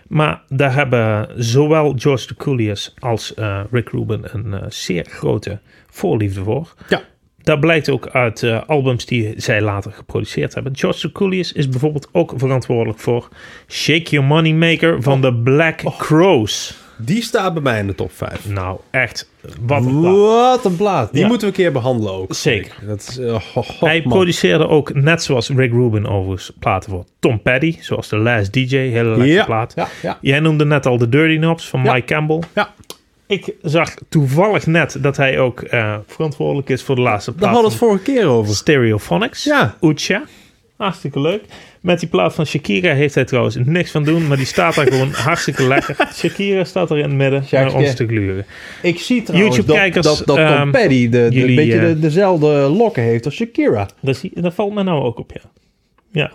Maar daar hebben zowel George Coolius als eh, Rick Rubin een zeer grote voorliefde voor. Ja. Dat blijkt ook uit albums die zij later geproduceerd hebben. George Coolius is bijvoorbeeld ook verantwoordelijk voor Shake Your Money Maker van de Black Crows. Die staat bij mij in de top 5. Nou, echt, wat een plaat. Wat een plaat. Die Ja. moeten we een keer behandelen ook. Zeker. Dat is, eh, ho, ho, Hij man. produceerde ook, net zoals Rick Rubin overigens, platen voor Tom Petty. Zoals The Last DJ, hele lekkere ja, plaat. Ja, ja. Jij noemde net al de Dirty Knobs van. Mike Campbell. ja. Ik zag toevallig net dat hij ook eh, verantwoordelijk is voor de laatste Daar plaat hadden we het vorige keer over. Stereophonics. Ja. Ucha. Hartstikke leuk. Met die plaat van Shakira heeft hij trouwens niks van doen, maar die staat daar gewoon hartstikke lekker. Shakira staat er in het midden naar ons te gluren. Ik zie trouwens YouTube-kijkers, dat, dat, dat Tom ehm, Petty de, de, jullie, een beetje eh, de, dezelfde lokken heeft als Shakira. Dat, zie- dat valt me nou ook op, ja. Ja,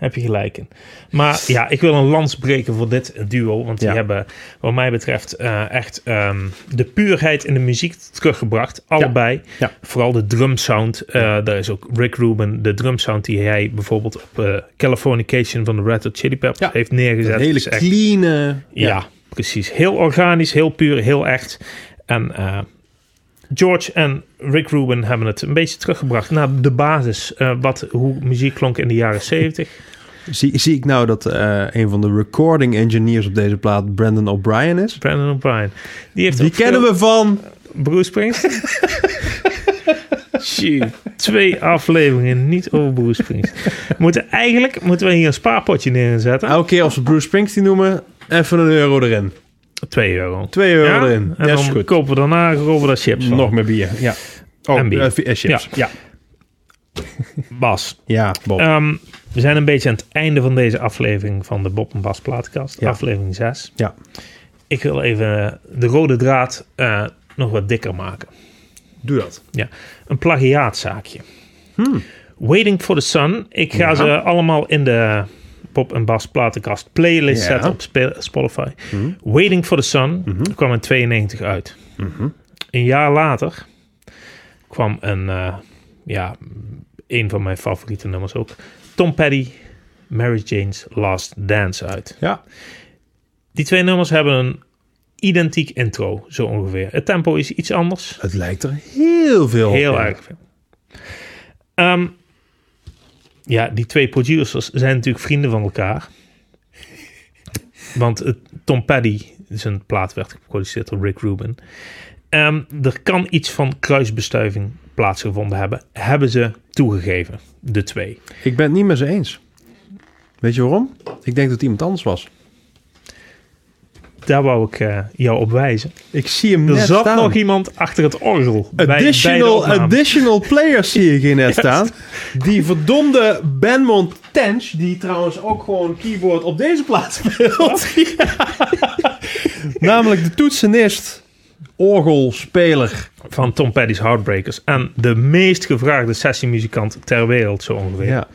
heb je gelijk in. Maar ja, ik wil een lans breken voor dit duo. Want die Ja. hebben, wat mij betreft, eh, echt ehm, de puurheid in de muziek teruggebracht. Allebei. Ja. Vooral de drumsound. eh daar is ook Rick Rubin, de drumsound die hij bijvoorbeeld op eh, Californication van de Red Hot Chili Peppers heeft neergezet. Een hele is echt- clean... ja, precies. Heel organisch, heel puur, heel echt. En George en Rick Rubin hebben het een beetje teruggebracht naar de basis. eh, wat, hoe muziek klonk in de jaren 70. Zie, zie ik nou dat eh, een van de recording engineers op deze plaat Brandon O'Brien is? Brandon O'Brien. Die heeft Die kennen we van... Bruce Springsteen. Tjie, twee afleveringen niet over Bruce Springsteen. Moeten eigenlijk moeten we hier een spaarpotje neerzetten. Elke keer als we Bruce Springsteen noemen, even een euro erin. 2 euro. 2 euro Ja? erin. En dan goed. kopen we daarna kopen we daar chips van. Nog meer bier. Ja. Oh, En bier. eh, eh, chips. Ja. Ja. Bas, Ja, Bob. Ehm, we zijn een beetje aan het einde van deze aflevering van de Bob en Bas plaatkast. Ja. Aflevering 6. ja. Ik wil even de rode draad eh, nog wat dikker maken. Doe dat. Ja. Een plagiaatzaakje. Waiting for the Sun. Ik ga Hmm. Ja. ze allemaal in de Bob en Bas platenkast playlist. Hmm. zetten op Spe- Spotify. Waiting for the Sun kwam in 92 uit. Een jaar later kwam een, eh, ja, een van mijn favoriete nummers ook. Tom Petty, Mary Jane's Last Dance uit. Ja. Die twee nummers hebben een identiek intro, zo ongeveer. Het tempo is iets anders. Het lijkt er heel veel op. Heel erg veel. Ehm, ja, die twee producers zijn natuurlijk vrienden van elkaar. Want Tom Petty, zijn plaat werd geproduceerd door Rick Rubin. Ehm, er kan iets van kruisbestuiving plaatsgevonden hebben. Hebben ze toegegeven, de twee. Ik ben het niet met ze eens. Weet je waarom? Ik denk dat het iemand anders was. Daar wou ik eh, jou op wijzen. Ik zie hem Er net zat staan. nog iemand achter het orgel. bij- bij de Additional, additional players zie ik hier net staan. Die verdomde Ben Montench, die trouwens ook gewoon keyboard op deze plaats speelt. Namelijk de toetsenist, orgelspeler. van Tom Petty's Heartbreakers. En de meest gevraagde sessiemuzikant ter wereld, zo ongeveer. Ja.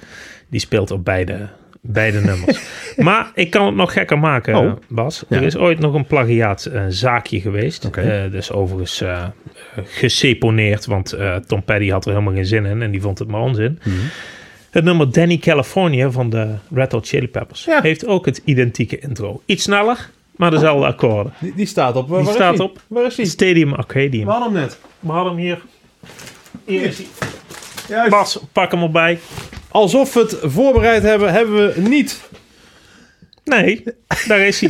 Die speelt op beide, beide nummers. maar ik kan het nog gekker maken, Oh. Bas. Ja. Er is ooit nog een plagiaatzaakje geweest. Oké. Eh, dus overigens eh, geseponeerd, want eh, Tom Petty had er helemaal geen zin in en die vond het maar onzin. Mhm. Het nummer Danny California van de Red Hot Chili Peppers Ja. heeft ook het identieke intro. Iets sneller, maar dezelfde akkoorden. Die, die staat op. Waar Die staat die? op Waar is die? Stadium Arcadium. We hadden hem net. We hadden hem hier. Hier is hij. Juist. Bas, pak hem erbij. Alsof we het voorbereid hebben, hebben we niet. Nee, daar is hij.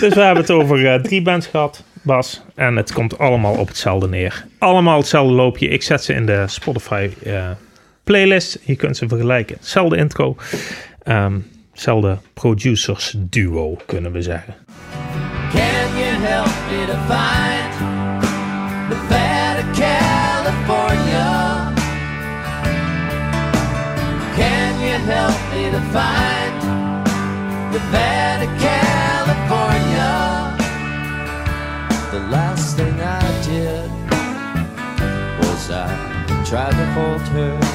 dus we hebben het over eh, drie bands gehad, Bas. En het komt allemaal op hetzelfde neer. Allemaal hetzelfde loopje. Ik zet ze in de Spotify eh, playlist. Je kunt ze vergelijken. Hetzelfde intro. Ehm hetzelfde producers duo, kunnen we zeggen. Can you help me to find The last thing I did was I tried to hold her